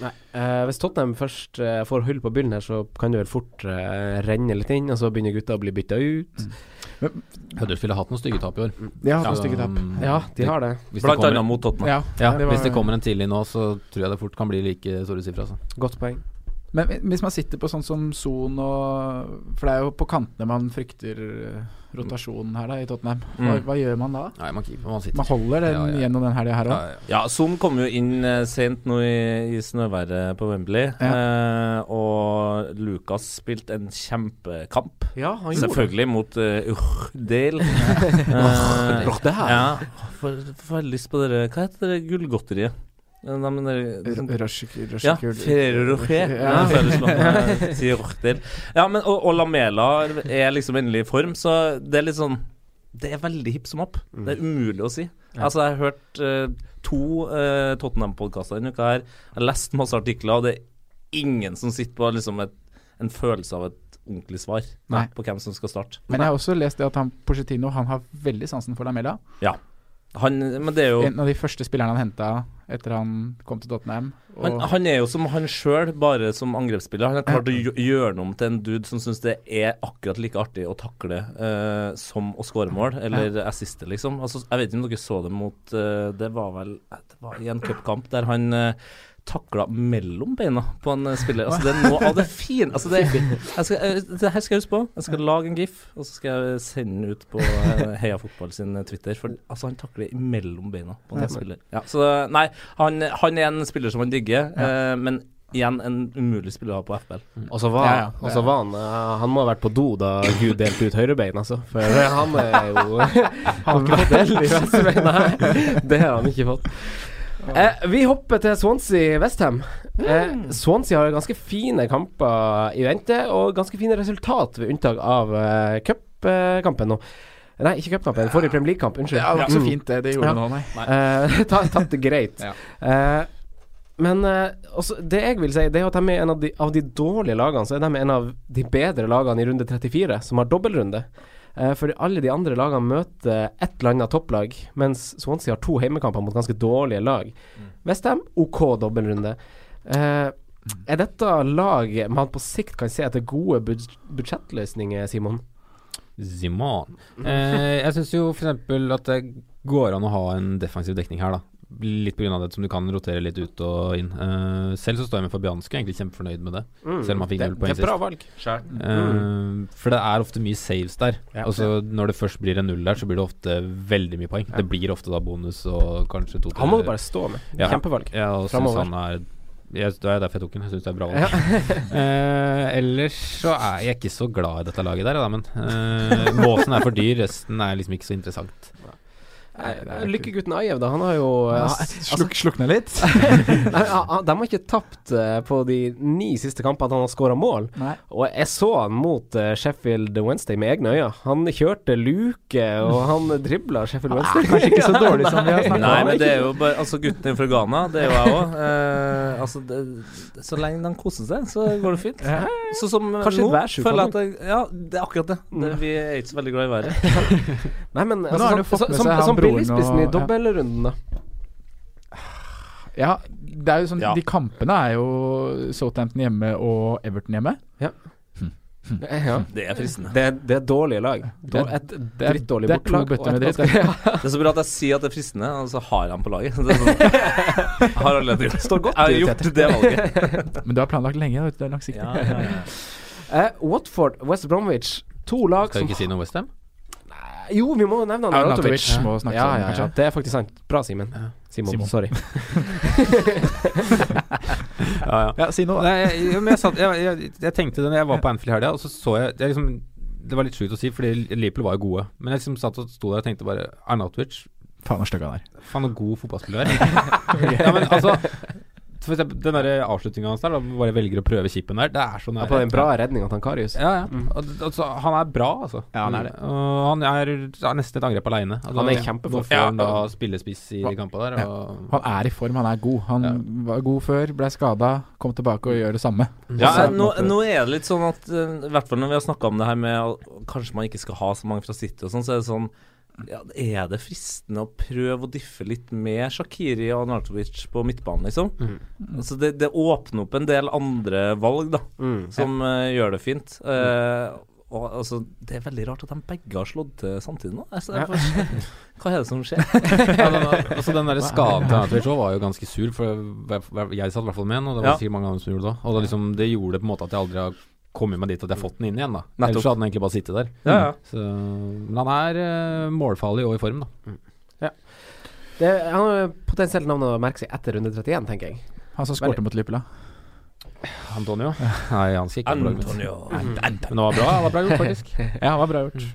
Nei. Eh, hvis Tottenham først eh, får hull på byllen her, så kan det vel fort eh, renne litt inn, og så begynner gutta å bli bytta ut. Huddersfield har hatt noen stygge tap i år. Ja, hatt noen stygge tap. um, Ja, de har det. Hvis Blant annet mot Tottenham. Ja, ja, det var- hvis det kommer en tidlig nå, så tror jeg det fort kan bli like store sifre. Altså. Godt poeng. Men hvis man sitter på sånn som Son og For det er jo på kantene man frykter eh, rotasjonen her da i Tottenham. Hva, Mm. hva gjør man da? Nei, man keeper, man. Man holder den Ja, ja. gjennom den helga her òg. ja. Ja, Son kom jo inn eh, sent nå i, i snøværet på Wembley. Eh, og Lucas spilte en kjempekamp. Ja, han gjorde Selvfølgelig mot uh, Urdale. det. her. ja, får får lyst på dere Hva heter det gullgodteriet? Ja, nei, men det- Ja, men og, og Lamela er liksom endelig i form, så det er litt sånn Det er veldig hipp som opp. Det er umulig å si. Altså, jeg har hørt uh, to uh, Tottenham-podkaster denne uka her. Jeg har lest masse artikler, og det er ingen som sitter på liksom et, en følelse av et ordentlig svar Nei. på hvem som skal starte. Men jeg har også lest det at han Pochettino Han har veldig sansen for Lamela. Ja. Han, men det er jo En av de første spillerne han henta etter han kom til Tottenham. Og han, han er jo som han sjøl, bare som angrepsspiller. Han har klart å gjøre noe til en dude som syns det er akkurat like artig å takle uh, som å skåre mål, eller assiste, liksom. Altså, jeg vet ikke om dere så det mot uh, Det var vel Det var i en cupkamp der han uh, takla mellom beina på en eh, spiller. Altså, det er noe av det fine altså, det, jeg skal, eh, det her skal jeg huske på. Jeg skal lage en gif, og så skal jeg sende den ut på eh, Heia Fotball sin Twitter. For altså, han takler mellom beina på en Ja. spiller. Ja, så nei, han, han er en spiller som han digger, eh, men igjen en umulig spiller å ha på FBL. Og så var, Ja, ja, og så var han Han må ha vært på do da Gud delte ut høyrebein, altså. For han er jo Han har ikke fått del i venstrebein, nei. Det har han ikke fått. Eh, vi hopper til Swansea-Westham. Eh, Swansea har ganske fine kamper i vente, og ganske fine resultat ved unntak av uh, cupkampen nå. Nei, ikke cupkampen. Forrige Premier League-kamp. Unnskyld. Ja, det var ikke så Mm. fint det Det gjorde Ja. nå, nei. Eh, tatt Tapte greit. Ja. Eh, men eh, også, det jeg vil si, det er at de er en av de, av de dårlige lagene, så er de en av de bedre lagene i runde 34, som har dobbeltrunde. Eh, for alle de andre lagene møter et eller annet topplag, mens Swansea har to heimekamper mot ganske dårlige lag. Westham, OK dobbeltrunde. Eh, er dette lag man på sikt kan se etter gode bud budsjettløsninger, Simon? Simon. Eh, jeg syns jo f.eks. at det går an å ha en defensiv dekning her, da. Litt pga. det som du kan rotere litt ut og inn. Uh, selv så står jeg med Fabianski, egentlig kjempefornøyd med det. Mm. Selv om han fikk Det- null poeng det er bra valg. Mm. Uh, for det er ofte mye saves der. Ja. Og så når det først blir en null der, så blir det ofte veldig mye poeng. Det blir ofte da bonus og kanskje to Han må du bare stå med. Ja. Kjempevalg. Ja, og synes han er jeg, Det er derfor jeg tok den. Jeg syns det er bra valg. eh, ellers så er jeg ikke så glad i dette laget der, da, men eh, Måsen er for dyr, resten er liksom ikke så interessant. Lykkegutten Ajev, da. Han har jo Ja, eh, sluk- slukna litt. Nei, han- han- De har ikke tapt eh, på de ni siste kampene at han har skåra mål. Nei. Og jeg så han mot eh, Sheffield Wednesday med egne øyne. Han kjørte luke, og han dribla Sheffield Wednesday. kanskje ikke så dårlig som vi har snakket Nei, om. men det er jo bare Altså, gutten din fra Ghana, det er jo jeg òg. Eh, altså, det, så lenge de koser seg, så går det fint. Så som Kanskje nå, føler jeg at jeg, Ja, det er akkurat det. det. Vi er ikke så veldig glad i været. Nei, men, nå altså, har han jo fått med seg han som broren billigspissen i ja. dobbeltrunden, da. Ja, det er jo sånn Ja. De kampene er jo Southampton hjemme og Everton hjemme. Ja. Ja. Det er fristende. Det, det er dårlige lag. Det er- et drittdårlig bortelag. Det, det. Det er så bra at jeg sier at det er fristende, og så har han på laget. Det er sånn, har allerede gjort Står godt Jeg har gjort det valget. Men du har planlagt lenge, du, det er langsiktig. Ja, ja, ja. Eh, Watford, West Bromwich. To lag Skal som vi ikke si noe Westham? Jo, vi må nevne han Arnautovic Ja. ja, ja, ja, det er faktisk sant. Bra, Simen. Simon, Simon. sorry. Ja, ja. Ja, si noe, da. Nei, jeg, jeg, jeg, satt, jeg, jeg, jeg tenkte det når jeg var på Anfield i helga, og så så jeg, jeg liksom, Det var litt sjukt å si, fordi Liverpool var jo gode. Men jeg liksom satt og sto der og tenkte bare Arnautovic Faen så stygg han er. Faen, så god fotballspiller er. ja, men altså For eksempel den der avslutninga hans der, da hvor bare velger å prøve chipen der, det er så Ja, nære. på en bra redning til Karius. Ja, ja. Og, altså, han er bra, altså. Ja, han er det. Og han er, er nesten et angrep aleine. Altså, Han er i kjempeform. Nå får han da spillespiss i de kampene der. Ja. Og, Han er i form, han er god. Han Ja. var god før, ble skada, kom tilbake og gjør det samme. Ja, Så- nå, nå er det litt sånn at eh, I hvert fall når vi har snakka om det her med at kanskje man ikke skal ha så mange fra City og sånn, så er det sånn ja, Er det fristende å prøve å diffe litt med Shakiri og Arnautovic på midtbanen, liksom? Altså det, det åpner opp en del andre valg, da, Mm. som uh, gjør det fint. Eh, og altså, Det er veldig rart at de begge har slått til samtidig nå. Altså, ja. for, hva er det som skjer? ja, den, altså den der skaden til Arnautovic var jo ganske sur, for jeg satt i hvert fall med den, og det var sikkert mange andre som gjorde det òg. Og det, liksom, det gjorde på en måte at jeg aldri har kommet meg dit at jeg har fått den inn igjen, da. Nettopp. Ellers så hadde den egentlig bare sittet der. Ja, ja. Så, men han er uh, målfarlig og i form, da. Det, han har potensielt navn å merke seg etter runde 31, tenker jeg. Han som skåret mot Liverpool. Antonio? Nei, han laget. Antonio. Men det var bra, det var bra gjort, faktisk. Ja, han var bra gjort.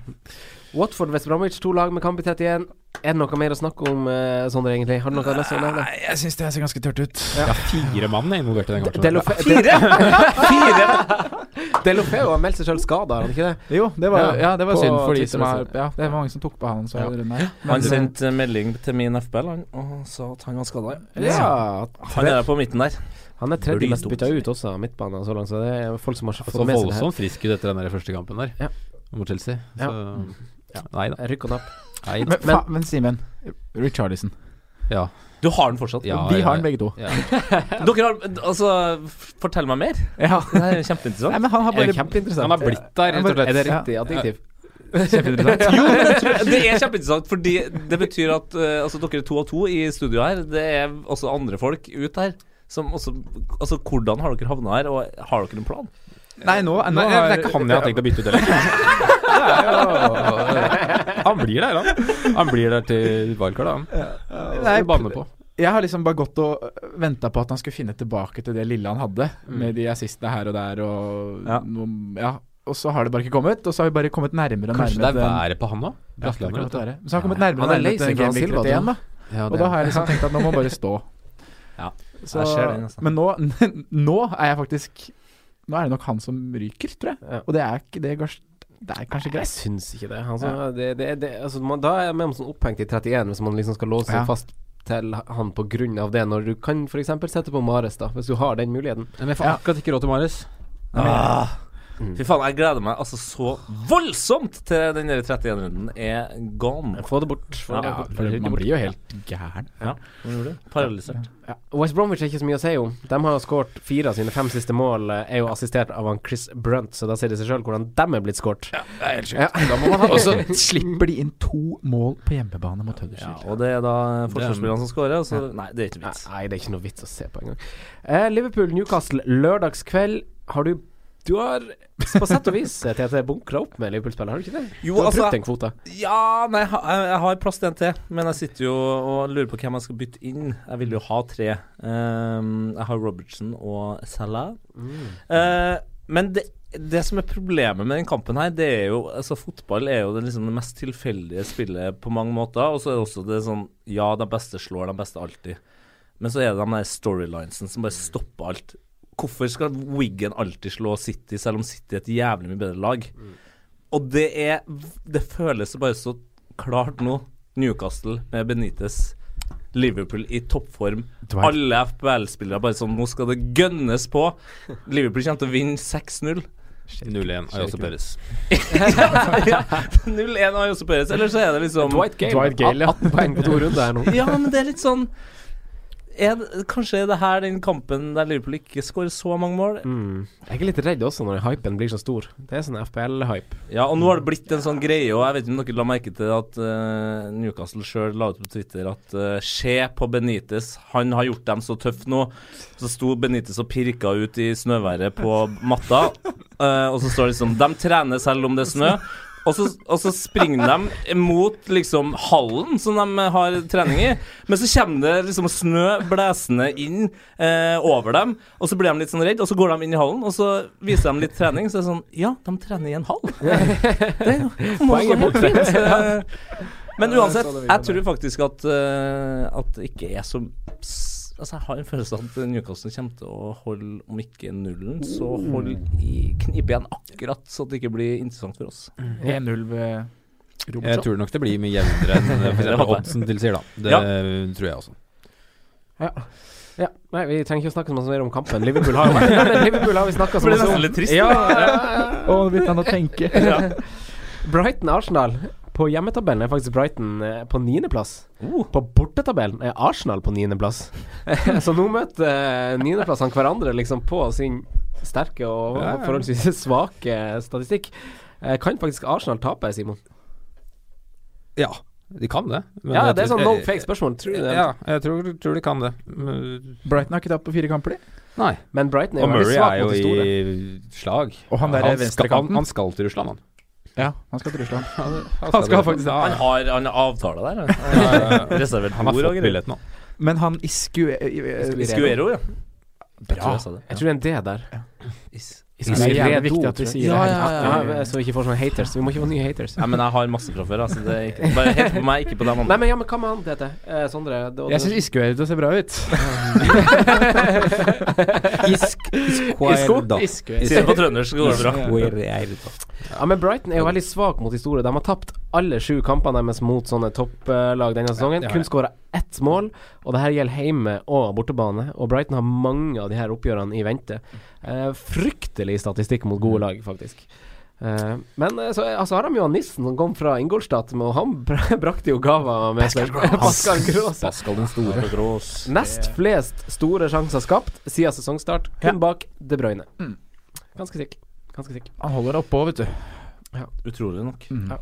Watford, West Bromwich, to lag med kamp i 31. Er det noe mer å snakke om, uh, Sondre, egentlig? Har du noe annet å nevne? Nei, jeg syns det ser ganske tørt ut. Ja, fire mann er involvert i den kampen. Delofe Fire? fire! Delofeo har meldt seg sjøl skada, har han ikke det? Jo, det var, Ja, ja, det var synd for de som har. Ja, det var mange som tok på han. Så Ja. rundt her. Han sendte melding til min FBL han, og sa at han var skada. Ja. Han er på midten der. Han er tredje mest bytta ut også av midtbanen så langt, så det er folk som har fått altså, med seg det her. voldsomt frisk ut etter den der første kampen der, Ja. mot Chelsea. Så Ja. Nei da. Rykk og napp. Nei Men, fa- men Simen, Richarlison. Ja. Du har den fortsatt? Ja, Vi ja, har ja. den begge to. Ja. Dere har Altså, fortell meg mer. Ja. Det er kjempeinteressant. Nei, men han har Er bare kjempeinteressant? Han har blitt der, rett og slett. Er det riktig adjektiv? Kjempeinteressant. Jo, men jeg tror, det er kjempeinteressant, fordi det betyr at eh, altså, dere er to av to i studio her. Det er også andre folk ut her. Som også, altså, hvordan har dere havna her, og har dere en plan? Nei, nå, nå Nei, har det han jeg har tenkt å bytte ut heller. Jo- Han blir der, han. Han blir der til wildcard, han. Nei, banne på. Jeg har liksom bare gått og venta på at han skulle finne tilbake til det lille han hadde, med de assistene her og der og Ja. Noen, ja. Og så har det bare ikke kommet, og så har vi bare kommet nærmere og Kanskje det er været på han òg? Ja. Så har han kommet nærmere og Han er nærmere til Game Week 31, da. Ja, Og da har jeg liksom tenkt at nå må han bare stå. Ja, Så, altså. Men nå, nå er jeg faktisk Nå er det nok han som ryker, tror jeg. Ja. Og det er ikke det går, Det er kanskje greit? Jeg syns ikke det. Altså, det, det, det altså, man, da er jeg med om sånn opphengt i 31, hvis man liksom skal låse Ja. fast til han på grunn av det, når du kan f.eks. sette på Mares, da, hvis du har den muligheten. Men jeg får Ja. akkurat ikke råd til Mares. Ah, Fy faen, jeg gleder meg altså så voldsomt til den der 31-runden er gone. Få det bort. Få det Ja, bort. for man blir jo helt gæren. Ja? Paralysert. Ja. West Bromwich er ikke så mye å si om. De har skåret fire av sine fem siste mål, eh, er jo assistert av han Chris Brunt, så da sier det seg sjøl hvordan de er blitt skåret. Det er helt Ja. sjukt. Og så slipper de inn to mål på hjemmebane mot Ja, og det er da forsvarsspillerne som scorer. Så nei, det er ikke vits. Nei, det er ikke noe vits å se på engang. Eh, Liverpool-Newcastle lørdagskveld. Har du Du har på sett og vis TT Tete bunkra opp med Liverpool-spillere, har du ikke det? Jo, du har altså- brukt en kvote. Ja, nei, jeg, har plass til en til, men jeg sitter jo og lurer på hvem jeg skal bytte inn. Jeg vil jo ha tre. Um, jeg har Robertson og Salah. Eh, men det, det som er problemet med den kampen her, det er jo Altså, fotball er jo det, liksom det mest tilfeldige spillet på mange måter. Og så er det også det sånn Ja, de beste slår de beste alltid. Men så er det de der storylinesen som bare stopper alt. Hvorfor skal Wiggen alltid slå City, selv om City er et jævlig mye bedre lag? Og det er Det føles bare så klart nå. Newcastle med Benitez. Liverpool i toppform. Dvær. Alle FBL-spillere bare sånn Nå skal det gønnes på. Liverpool kommer til å vinne 6-0. 0-1 Ayose Perez. ja, 0-1 Ayose Perez. Eller så er det liksom Dwight Gale. Dwight Gale, ja. 18 poeng på to runder her nå. Ja, men det er litt sånn er Kanskje er det her den kampen der Liverpool ikke skårer så mange mål? Mm. Jeg er litt redd også når hypen blir så stor. Det er sånn FPL-hype. Ja, og nå har det blitt en sånn greie, og jeg vet ikke om dere la merke til at uh, Newcastle sjøl la ut på Twitter at uh, Se på Benitez, han har gjort dem så tøff nå. Så sto Benitez og pirka ut i snøværet på matta, uh, og så står det liksom De trener selv om det er snø. Og så, og så springer de mot liksom hallen som de har trening i. Men så kommer det liksom snø blæsende inn eh, over dem, og så blir de litt sånn redd, og så går de inn i hallen, og så viser de litt trening. Så er det sånn Ja, de trener i en hall. Det må gå helt fint. Men uansett, jeg tror faktisk at, eh, at det ikke er så Altså Jeg har en følelse av at Newcastle kommer til å holde, om ikke nullen, så holde i knipe igjen akkurat, så det ikke blir interessant for oss. 1-0 ved Jeg tror nok det blir mye jevnere enn for Det eksempel oddsen tilsier, da. Det Ja. tror jeg også. Ja. ja. Nei, vi trenger ikke å snakke så mye mer om kampen. Liverpool har Nei, men Liverpool har vi snakka så Ble masse nesten litt trist. Ja, ja, ja, Og begynte han å tenke. Brighton-Arsenal. På hjemmetabellen er faktisk Brighton eh, på niendeplass. Uh. På bortetabellen er Arsenal på niendeplass. så nå møter eh, niendeplassene hverandre liksom på sin sterke og forholdsvis svake statistikk. Eh, kan faktisk Arsenal tape, Simon? Ja, de kan det. men Ja, det er sånn no fake spørsmål. Tror du det? Ja, jeg tror, tror de kan det. Brighton har ikke tapt på fire kamper, de. Nei. Men Brighton er Og jo veldig Murray svak er jo mot de store. i slag. Og han der skal, han, venstrekanten. han skal til Russland, han. Ja, han skal til Russland. Han skal faktisk det. Han har, han har avtale der. han. Ja, ja, ja. Reservert Han har bord og fått greier. nå. Men han Iskue... Iscuero, ja. Jeg tror jeg tror det er en D der. Is. Det er jævlig viktig at vi sier Ja, det. ja, her. ja, Ja, så vi ikke får sånne haters. Vi må ikke få nye haters. Nei, men jeg har masse fra før. Altså. Det er ikke, bare helt på meg, ikke på dem Nei, men ja, men hva med han, Tete? Eh, Sondre? det- Jeg syns og ser bra ut. Isk, Isquaerda. Iskue. Si det på trøndersk, går det bra. Ja, men Brighton er jo veldig svak mot de store. De har tapt alle sju kampene deres mot sånne topplag denne sesongen. Ja, ja. Kun skåra ett mål, og det her gjelder hjemme og bortebane. Og Brighton har mange av de her oppgjørene i vente. Eh, fryktelig statistikk mot gode lag, faktisk. Eh, men eh, så altså, har de jo Nissen som kom fra Ingolstadt, og han brakte jo gava med. Pascal Gross. Pascal den store. Nest flest store sjanser skapt siden sesongstart, kun bak De Bruyne. Mm. Ganske sikker. Ganske sikker. Han holder det oppå, vet du. Utrolig nok. Mm. Ja.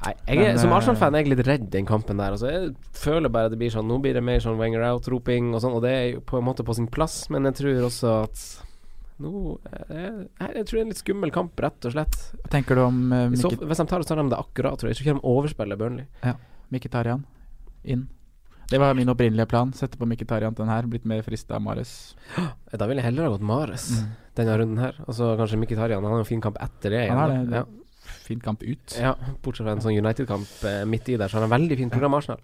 Nei, jeg er, Men, Som eh, Arsenal-fan er jeg litt redd den kampen der. Altså, jeg føler bare det blir sånn Nå blir det mer sånn Wenger out-roping og sånn, og det er jo på en måte på sin plass, men jeg tror også at nå eh, jeg, jeg tror det er en litt skummel kamp, rett og slett. Hva tenker du om uh, så, hvis de tar så tar de det akkurat, tror jeg. Jeg tror ikke de overspiller Burnley. Mkhitaryan inn? Det var min opprinnelige plan. Sette på Mkhitaryan til den her. Blitt mer frista av Mares. Da ville jeg heller ha gått Mares Mm. denne runden her. Og så kanskje Mkhitaryan. Han har en fin kamp etter det. Han har igjen, det. Fin kamp ut. Ja. bortsett fra en sånn United-kamp eh, midt i der, så har han veldig fint program, Arsenal.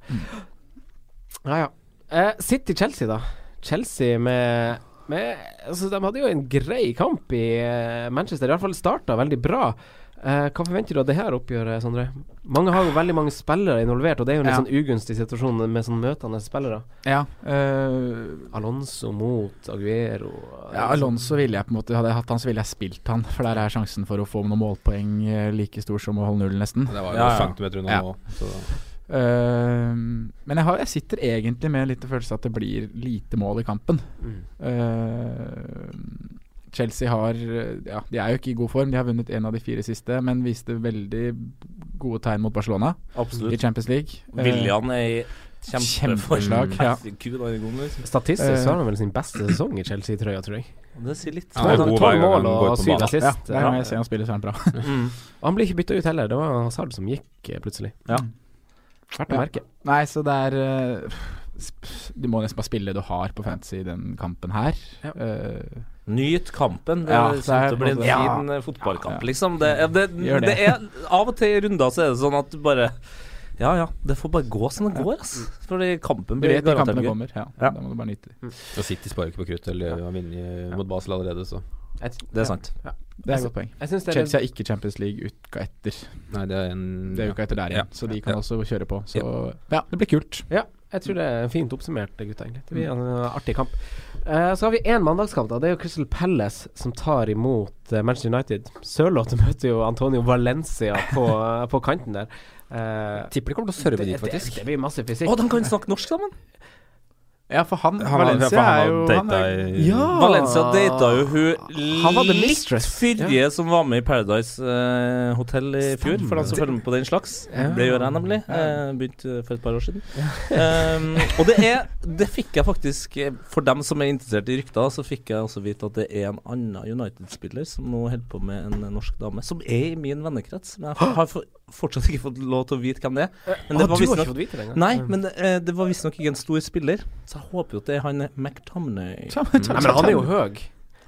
Ja, ja. Eh, City-Chelsea, da. Chelsea med, med altså, De hadde jo en grei kamp i eh, Manchester. I hvert fall starta veldig bra. Eh, hva forventer du av det her oppgjøret, Sondre? Mange har jo veldig mange spillere involvert, og det er jo en litt Ja. sånn ugunstig situasjon med sånn møtende spillere. Ja. eh, Alonso mot Aguero ja, Alonso ville jeg på en måte Hadde jeg hatt han, så ville jeg spilt han. For der er sjansen for å få noen målpoeng eh, like stor som å holde null, nesten. Det var jo Ja, ja. centimeter unna Ja. nå. Så. Uh, men jeg, har, jeg sitter egentlig med litt følelse at det blir lite mål i kampen. Mm. Eh, Chelsea har Ja, de er jo ikke i god form. De har vunnet én av de fire siste, men viste veldig gode tegn mot Barcelona Absolutt. i Champions League. Eh, William er i kjempeforslag. Ja. Liksom. Statistisk så Eh. har han vel sin beste sesong i Chelsea-trøya, tror jeg. Det sier litt. Tolv mål og syv assist. Ja, jeg ser han spiller så er bra. Mm. Og han blir ikke bytta ut heller. Det var Hazard som gikk eh, plutselig. Ja. Verdt å Ja. merke. Nei, så det er uh, sp- Du må nesten bare spille det du har på fantasy i den kampen her. Ja. Eh, Nyt kampen. Det Ja, det er til å bli en fin eh, fotballkamp, liksom. Det, det, det. det. er Av og til i runder så er det sånn at du bare Ja ja, det får bare gå som det går, ass. Fordi kampen du blir garantert kampene gøy. kommer. Ja, Ja. Da må du bare nyte dem. Og City sparer ikke på krutt. Eller har vunnet mot Basel allerede, så Det er sant. Ja. Det er et godt poeng. Jeg det er Chelsea har ikke Champions League uka etter. Nei, det er en Det er uka etter der igjen, Ja. så de kan Ja. også kjøre på. Så ja, det blir kult. Ja, jeg tror det er fint oppsummert, gutta. egentlig Det blir en uh, artig kamp. Uh, så har vi én mandagskamp. da Det er jo Crystal Palace som tar imot uh, Manchester United. Sørloth møter jo Antonio Valencia på, uh, på kanten der. Tipper de kommer til å serve det, dit, faktisk. det blir masse fysikk. Å, de kan snakke norsk sammen! Ja, for han, Han Valencia for han er jo han er, Ja! Valencia data jo hun Han var litt fyrige ja. som var med i Paradise uh, Hotel i fjor, for han som følger med på den slags. Ja. Det gjør jeg nemlig. Eh, Begynte for et par år siden. Um, og det er Det fikk jeg faktisk eh, For dem som er interessert i rykter, så fikk jeg også vite at det er en annen United-spiller som nå holder på med en norsk dame, som er i min vennekrets. Men jeg har for, fortsatt ikke fått lov til å vite hvem det er. Men det ah, var du har visstnok ikke fått vite det engang? Nei, men det, eh, det var visstnok ikke en stor spiller, så jeg håper jo at det er han McTominay. Nei, men han er jo høy.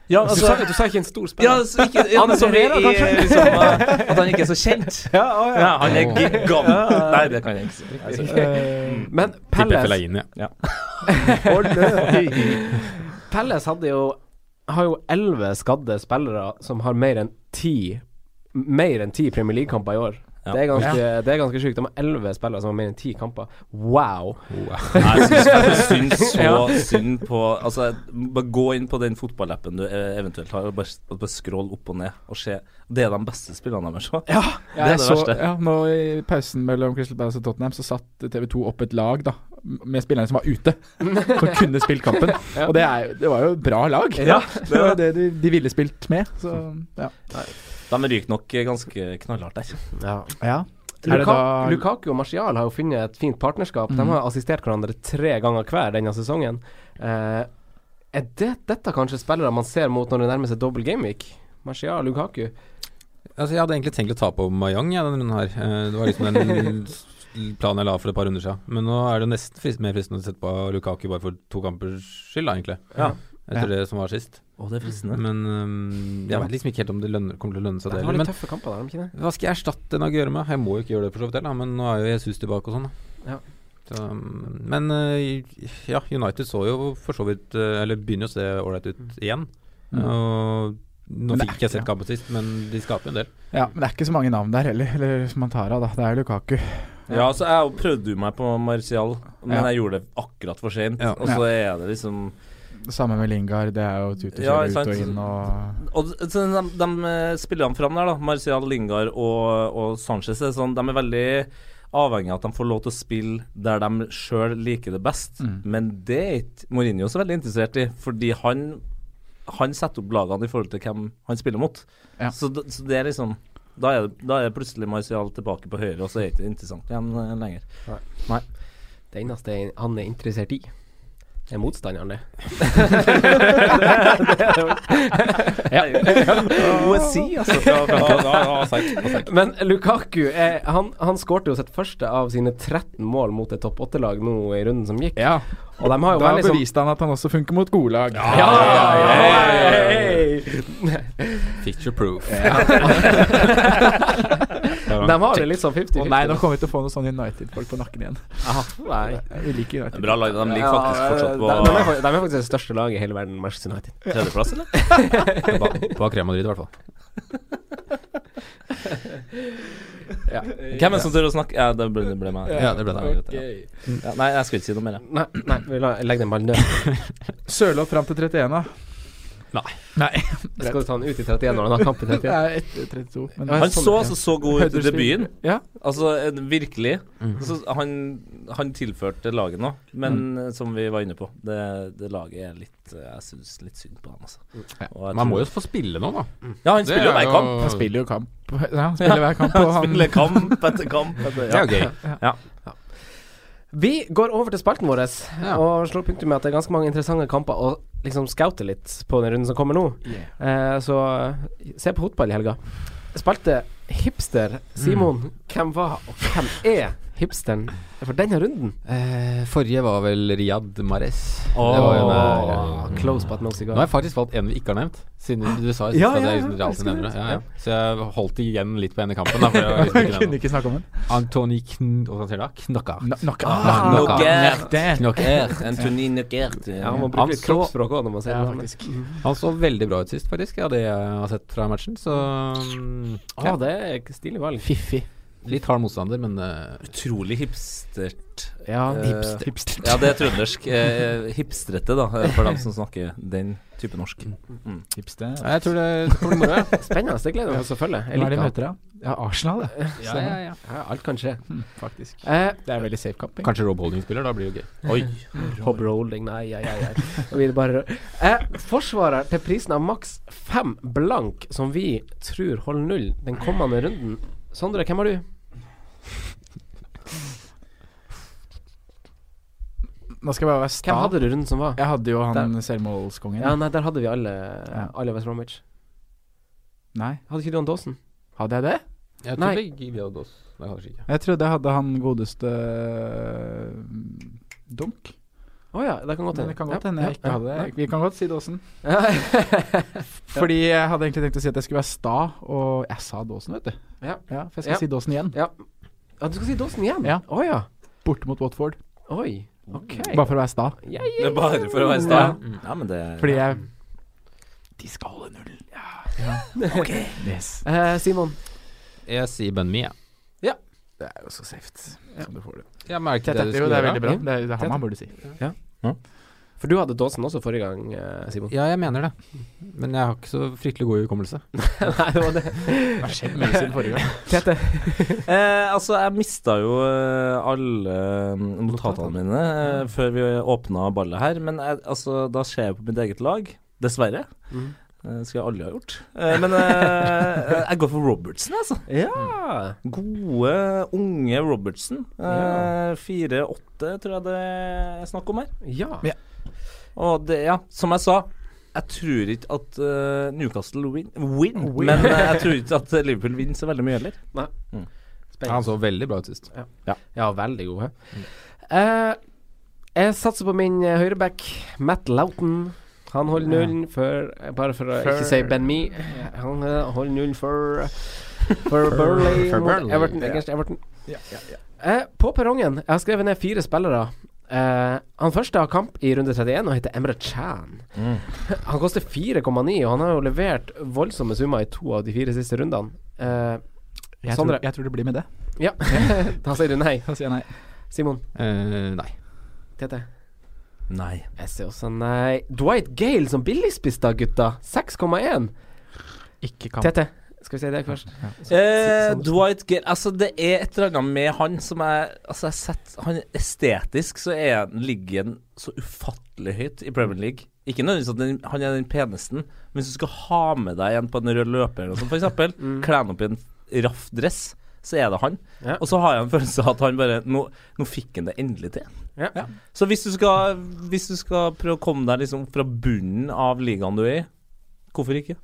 Ja, du, altså, sa, du sa ikke en stor ja, spiller. ikke, ja, Han er som i, Herrera, i, kanskje? liksom, eh, At han ikke er så kjent. Ja, å, ja. Ja, han er gigant. Nei, det kan jeg ikke si. Altså, Eh, men Tipper Palace ja. Pelles hadde jo har jo elleve skadde spillere som har mer enn ti Mer enn ti Premier League-kamper i år. Ja. Det er ganske, det er ganske sjukt. De har elleve spillere som har mer enn ti kamper. Wow! Nei, jeg syns så Ja. synd på Altså, bare gå inn på den fotballappen du eh, eventuelt har, og bare, og bare scroll opp og ned og se. Det er de beste spillerne deres òg. Ja, Det er det så, verste. ja, nå i pausen mellom Crystal Palace og Tottenham så satt TV2 opp et lag da med spillerne som var ute, som kunne spilt kampen. Og det, er, det var jo bra lag. Ja, det var det de, de ville spilt med. Så ja. De ryker nok ganske knallhardt der. Ja. ja. Luka da Lukaku og Martial har jo funnet et fint partnerskap. De Mhm. har assistert hverandre tre ganger hver denne sesongen. Eh, er det, dette kanskje spillere man ser mot når det nærmer seg dobbel gameweek? Martial, Lukaku. Altså, jeg hadde egentlig tenkt å ta på Mayang ja, denne runden her. Eh, Det var liksom den planen jeg la for et par runder siden. Men nå er det nesten frist, mer fristende å sette på Lukaku bare for to kampers skyld, da, egentlig. Ja. Etter det som var sist. Å, det er fristende. Men um, jeg vet liksom ikke helt om det lønner, kommer til å lønne seg, det det var litt tøffe kamper der, om ikke det? hva skal jeg erstatte en Aguero med? Jeg må jo ikke gjøre det for så vidt heller, men nå er jo Jesus tilbake og sånn. Ja. Så, men øh, ja, United så jo for så vidt øh, Eller begynner å se ålreit ut igjen. Mm. Og nå fikk ikke jeg sett kampen sist, men de skaper en del. Ja, men det er ikke så mange navn der heller, eller som man tar av, da. Det er Lukaku. Ja, så jeg prøvde jo meg på Martial, men Ja. jeg gjorde det akkurat for sent. Ja. Og så er det liksom Det samme med Lingard. Det er jo tut og Ja, ut og inn og Og så de, de eh, spillerne fram der, da, Martial, Lingard og, og Sanchez, er sånn, de er veldig avhengig av at de får lov til å spille der de sjøl liker det best. Mm. Men det er ikke Mourinho så veldig interessert i, fordi han Han setter opp lagene i forhold til hvem han spiller mot. Ja. Så, så det er liksom da er, det, da er plutselig Martial tilbake på høyre, og så er det ikke interessant igjen lenger. Nei. Nei. Det eneste han er interessert i, er motstanderen, det. Poesi, altså. Men Lukaku er, han, han skårte jo sitt første av sine 13 mål mot et topp 8-lag nå i runden som gikk. Ja. Og de har jo Da sånn beviste han at han også funker mot gode lag. Ja, ja, ja, Picture proof. De har det litt sånn 50-50. Å nei, nå kommer vi til å få noen sånne United-folk på nakken igjen. Aha, nei. Vi liker United. Bra lag. De ligger faktisk fortsatt på de, er, de er faktisk det største laget i hele verden, Manchester United. tredjeplass, eller? Bak Real Madrid, i hvert fall. Ja. Hvem er det som tør å snakke? Ja, det ble, det ble meg. Ja, det ble deg. Okay. ja. Ja, nei, jeg skal ikke si noe mer. jeg. Nei, nei vi legger den ballen død. Sørloth fram til 31, da. Nei. Nei. Skal du ta han ut i 31 når han har kamp i 31? Nei, etter 32. Men Han så altså så god ut i debuten. Ja. Altså, eh, virkelig. Mm. Altså, han, han tilførte laget nå, men mm. som vi var inne på, det, det laget er litt eh, Jeg syns litt synd på han, altså. Og jeg Man tror- må jo få spille nå, da. Ja, han spiller jo er hver kamp. Han spiller jo kamp. Ja, han spiller hver kamp. Og Han spiller kamp etter kamp. Etter, Det er jo gøy. Ja. Vi går over til spalten vår Ja. og slår punktum med at det er ganske mange interessante kamper å liksom scoute litt på den runden som kommer nå. Eh, så se på fotball i helga. Spalte Hipster. Simon, hvem var og hvem er hipsteren for denne runden? Eh, forrige var vel Riyad Mahrez. Åh, det var jo nær, close but no Nå har jeg faktisk valgt en vi ikke har nevnt. Siden du sa Ja, ja, ja, jeg det. Ja, ja. Så jeg holdt igjen litt på ene kampen. Da, for jeg Jeg kunne ikke snakke om den. Antony Kn... Hva heter det? Knocker. Knocker. Ah, Knocker. Knocker. Anthony Knockert. Man må Han bruke litt så- kroppsspråk òg når man ser Ja, navnet. faktisk. Han så veldig bra ut sist, faktisk, av det jeg har sett fra matchen. Så Ja, Ah, det er stilig valg. Fiffig. Litt hard motstander, men uh, Utrolig hipstert. Ja, uh, hipstert. Hipster. Ja, det er trøndersk. Uh, hipstrette, da, for dem som snakker den type norsk. Mm. Hipster. jeg tror det kommer moro. ja. Spennende. Det gleder vi oss til å følge. Hva er det de møter, da? Ja, Arsenal, det. Ja, ja, ja. Ja, alt kan skje. Mm, faktisk. Uh, Det er veldig safe camping. Kanskje Rob Holding spiller, da blir det gøy. Oi. Rob Holding, nei, nei, nei. nei. Da blir det bare uh, Forsvarer til prisen av maks fem blank, som vi tror holder null den kommende runden. Sondre, hvem har du? Nå skal jeg bare være sta. Hvem hadde du runden som var? Jeg hadde jo han selvmålskongen. Ja, nei, der hadde vi alle Ja. Alle West Bromwich. Nei, Hadde ikke du han Dawson? hadde jeg det? Jeg Nei. tror begge vi hadde oss. Nei, kanskje ikke. Jeg trodde jeg hadde han godeste øh, Dunk. Å ja, det kan godt hende. det kan godt Ja, hende jeg ja, ikke ja. det. Vi kan godt si Dåsen. Fordi jeg hadde egentlig tenkt å si at jeg skulle være sta, og jeg sa Dåsen, vet du. Ja. for jeg skal Ja. si Dåsen igjen. Ja. ja, du skal si dåsen igjen? Ja. Oh, ja. Borte mot Watford. Oi. Ok. Bare for å være sta. Yeah, Det ja, er bare for å være sta. Ja, men det Fordi jeg De skal holde null. Ja. Ok. Yes. Uh, Simon. Jeg sier Ben Mia jeg. Det er jo så safe som du får det. Ja, men er Det, du skulle gjøre. det er veldig bra. Ja. Det er, det er han man burde si. For du hadde Dawson også forrige gang, eh, Simon. Ja, jeg mener det. Men jeg har ikke så fryktelig god hukommelse. Nei, det var det. Det skjedde skjedd mye siden forrige gang. Tete. Eh, altså, jeg mista jo eh, alle eh, notatene mine eh, før vi åpna ballet her. Men jeg, altså, da ser jeg på mitt eget lag. Dessverre. Mhm. Eh, skulle jeg aldri ha gjort. Eh, men eh, jeg går for Robertsen, altså. Ja. Gode, unge Robertsen. Ja. Fire-åtte, tror jeg det er snakk om her. Ja. Ja. Og det, ja, som jeg sa jeg tror ikke at Newcastle vinner, win, men jeg tror ikke at Liverpool vinner så veldig mye heller. Ja, han så veldig bra ut sist. Ja, veldig god. He. Eh, jeg satser på min høyreback, Matt Loughton. Han holder nullen for Bare for å For- ikke si Ben Me. Han eh, holder nullen for For Burley for mot. Everton. Against Everton. Eh, på perrongen Jeg har skrevet ned fire spillere. Eh, han første har kamp i runde 31 og heter Emre Chan. Han koster 4,9, og han har jo levert voldsomme summer i to av de fire siste rundene. Eh, Jeg, Sondre. tror, jeg tror det blir med det. ja, da sier du nei. Da sier jeg nei. Simon. Uh, nei. Tete. Nei. Jeg sier også nei. Dwight Gale som billigspiss da, gutta. 6,1. Ikke kamp. Tete. Skal vi si det først? Eh, Sånn- Dwight Gale Altså, det er et eller annet med han som er Altså, jeg har sett Han estetisk så er han ligger han så ufattelig høyt i Premier League. Ikke nødvendigvis at den, han er den peneste, men hvis du skal ha med deg en på en rød løper, eller noe sånt, for eksempel, kle han opp i en raff dress, så er det han. Ja. Og så har jeg en følelse av at han bare Nå, nå fikk han det endelig til. Ja. Så hvis du skal Hvis du skal prøve å komme deg liksom fra bunnen av ligaen du er i, hvorfor ikke?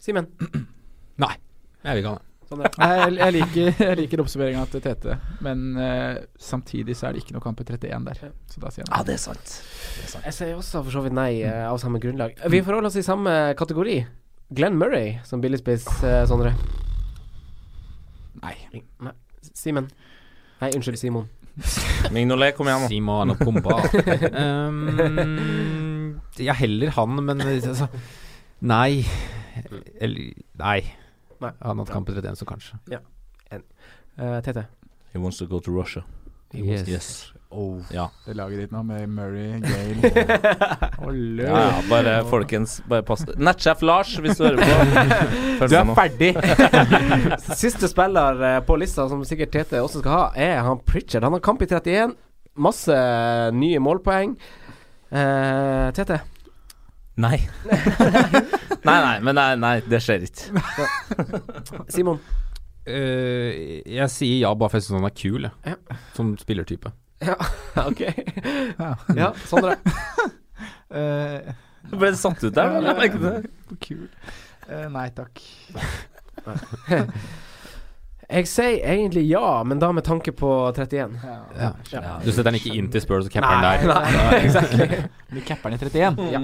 Simen. Nei. Jeg vil ikke ha det. Nei, jeg, jeg liker, jeg liker oppsummeringa til Tete, men uh, samtidig så er det ikke noe kamp i 31 der. Så da sier jeg Ja, det er sant. Det er sant. Jeg sier også for så vidt nei, uh, av samme grunnlag. Vi forholder oss i samme kategori. Glenn Murray som billigspiss, uh, Sondre. Nei. Nei. Simen. Nei, unnskyld, Simon. Mignolet, kom igjen nå. Simon og Pumpa. um, ja, heller han, men altså Nei. Eller Nei. Nei. Han hatt kamp etter 31, så kanskje. Ja. En. Uh, Tete. He wants to go to Russia. Yes. Yes. Oh, Ja. Det laget ditt nå, med Murray, Gale og Løv. Ja, ja, bare folkens, bare pass Natchef Lars, hvis du hører på. Følg Du er ferdig! Siste spiller eh, på lista, som sikkert Tete også skal ha, er han Pritchard. Han har kamp i 31. Masse nye målpoeng. Uh, Tete. Nei. nei, nei, men nei, nei det skjer ikke. Simon. Uh, jeg sier ja bare for jeg syns han er kul, jeg. Ja. Som spillertype. Ja, ok. Ja. Ja, Sondre. Eh, Ble det satt ut der, eller? Jeg merket det. kul. Eh, nei takk. Jeg sier egentlig ja, men da med tanke på 31. Ja. Ja. Du setter den ikke inn til Spurs og capper den Nei, der. nei, exactly. Vi capper den i 31. Ja.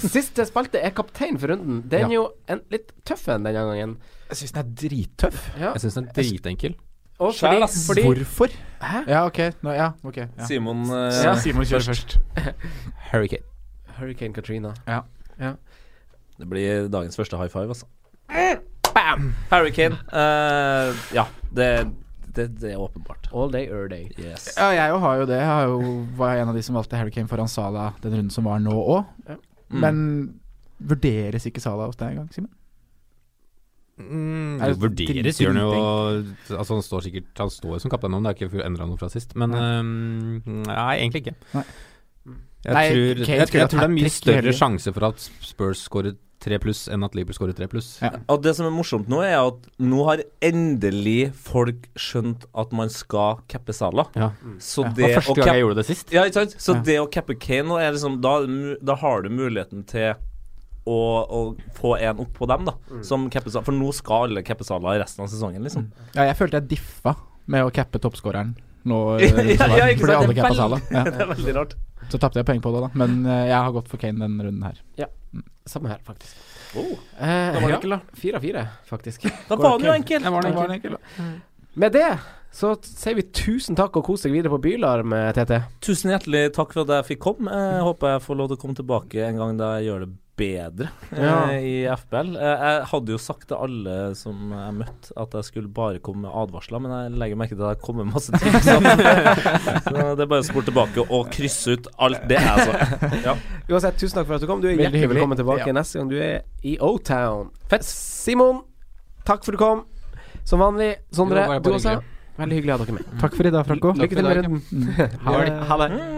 Siste spalte er kaptein for runden. Den er jo en litt tøff en denne gangen. Jeg syns den er drittøff. Ja. Jeg syns den er dritenkel. Og fordi, fordi Hvorfor? Hæ? Ja, ok. Nå, ja, okay Ja. Simon uh, Ja. Simon kjører først. Hurricane. Hurricane Katrina. Ja. Det blir dagens første high five, altså. Bam! Hurricane. Uh, ja, det, det, det er åpenbart. All day, er day. Yes. Ja, jeg jo har jo det. Jeg har jo, var en av de som valgte Harry Kane foran Sala den runden som var nå òg. Ja. Mm. Men vurderes ikke Sala hos deg engang, Simen? Mm, Er det vurderes gjør han jo Altså Han står sikkert Han står jo som kaptein nå, det er ikke endra noe fra sist. Men um, nei, egentlig ikke. Nei. Jeg, Nei, tror, jeg, jeg, jeg, tror det er mye større sjanse for at Spurs skårer tre pluss enn at Liverpool skårer tre pluss. Ja. Og det som er morsomt nå, er at nå har endelig folk skjønt at man skal cappe Sala. Ja. Så det ja, første gang jeg gjorde det sist. Ja, ikke sant? Så Ja. det å cappe Kane nå er liksom Da, da har du muligheten til å, å få en opp på dem, da. Som capper For nå skal alle cappe i resten av sesongen, liksom. Ja, jeg følte jeg diffa med å cappe toppskåreren nå. Ja, eh, ja, ikke sant? alle Det er veldig- Ja. Det er veldig rart. Så tapte jeg poeng på det, da. Men uh, jeg har gått for Kane denne runden her. Ja, Samme her, faktisk. Oh. Eh, Da var det ja. enkel, da. Fire av fire, faktisk. Da var den jo enkel. Ja, var den var den enkel, da. Med det så sier vi tusen takk og kos deg videre på Bylarm, TT. Tusen hjertelig takk for at jeg fikk komme. Jeg håper jeg får lov til å komme tilbake en gang da jeg gjør det bedre eh, Ja. i FBL. Eh, Jeg hadde jo sagt til alle som jeg møtte, at jeg skulle bare komme med advarsler, men jeg legger merke til at det kommer masse tips. Så det er bare å spole tilbake og krysse ut alt det jeg sa. Ja. Uansett, tusen takk for at du kom. Du er Veldig hjertelig velkommen tilbake Ja. neste gang du er i O-Town. Fett. Simon, takk for at du kom. Som vanlig. Sondre, du også. hyggelig. Veldig hyggelig å ha dere med. Takk for i dag, Franco. Lykke til med runden. Ha det.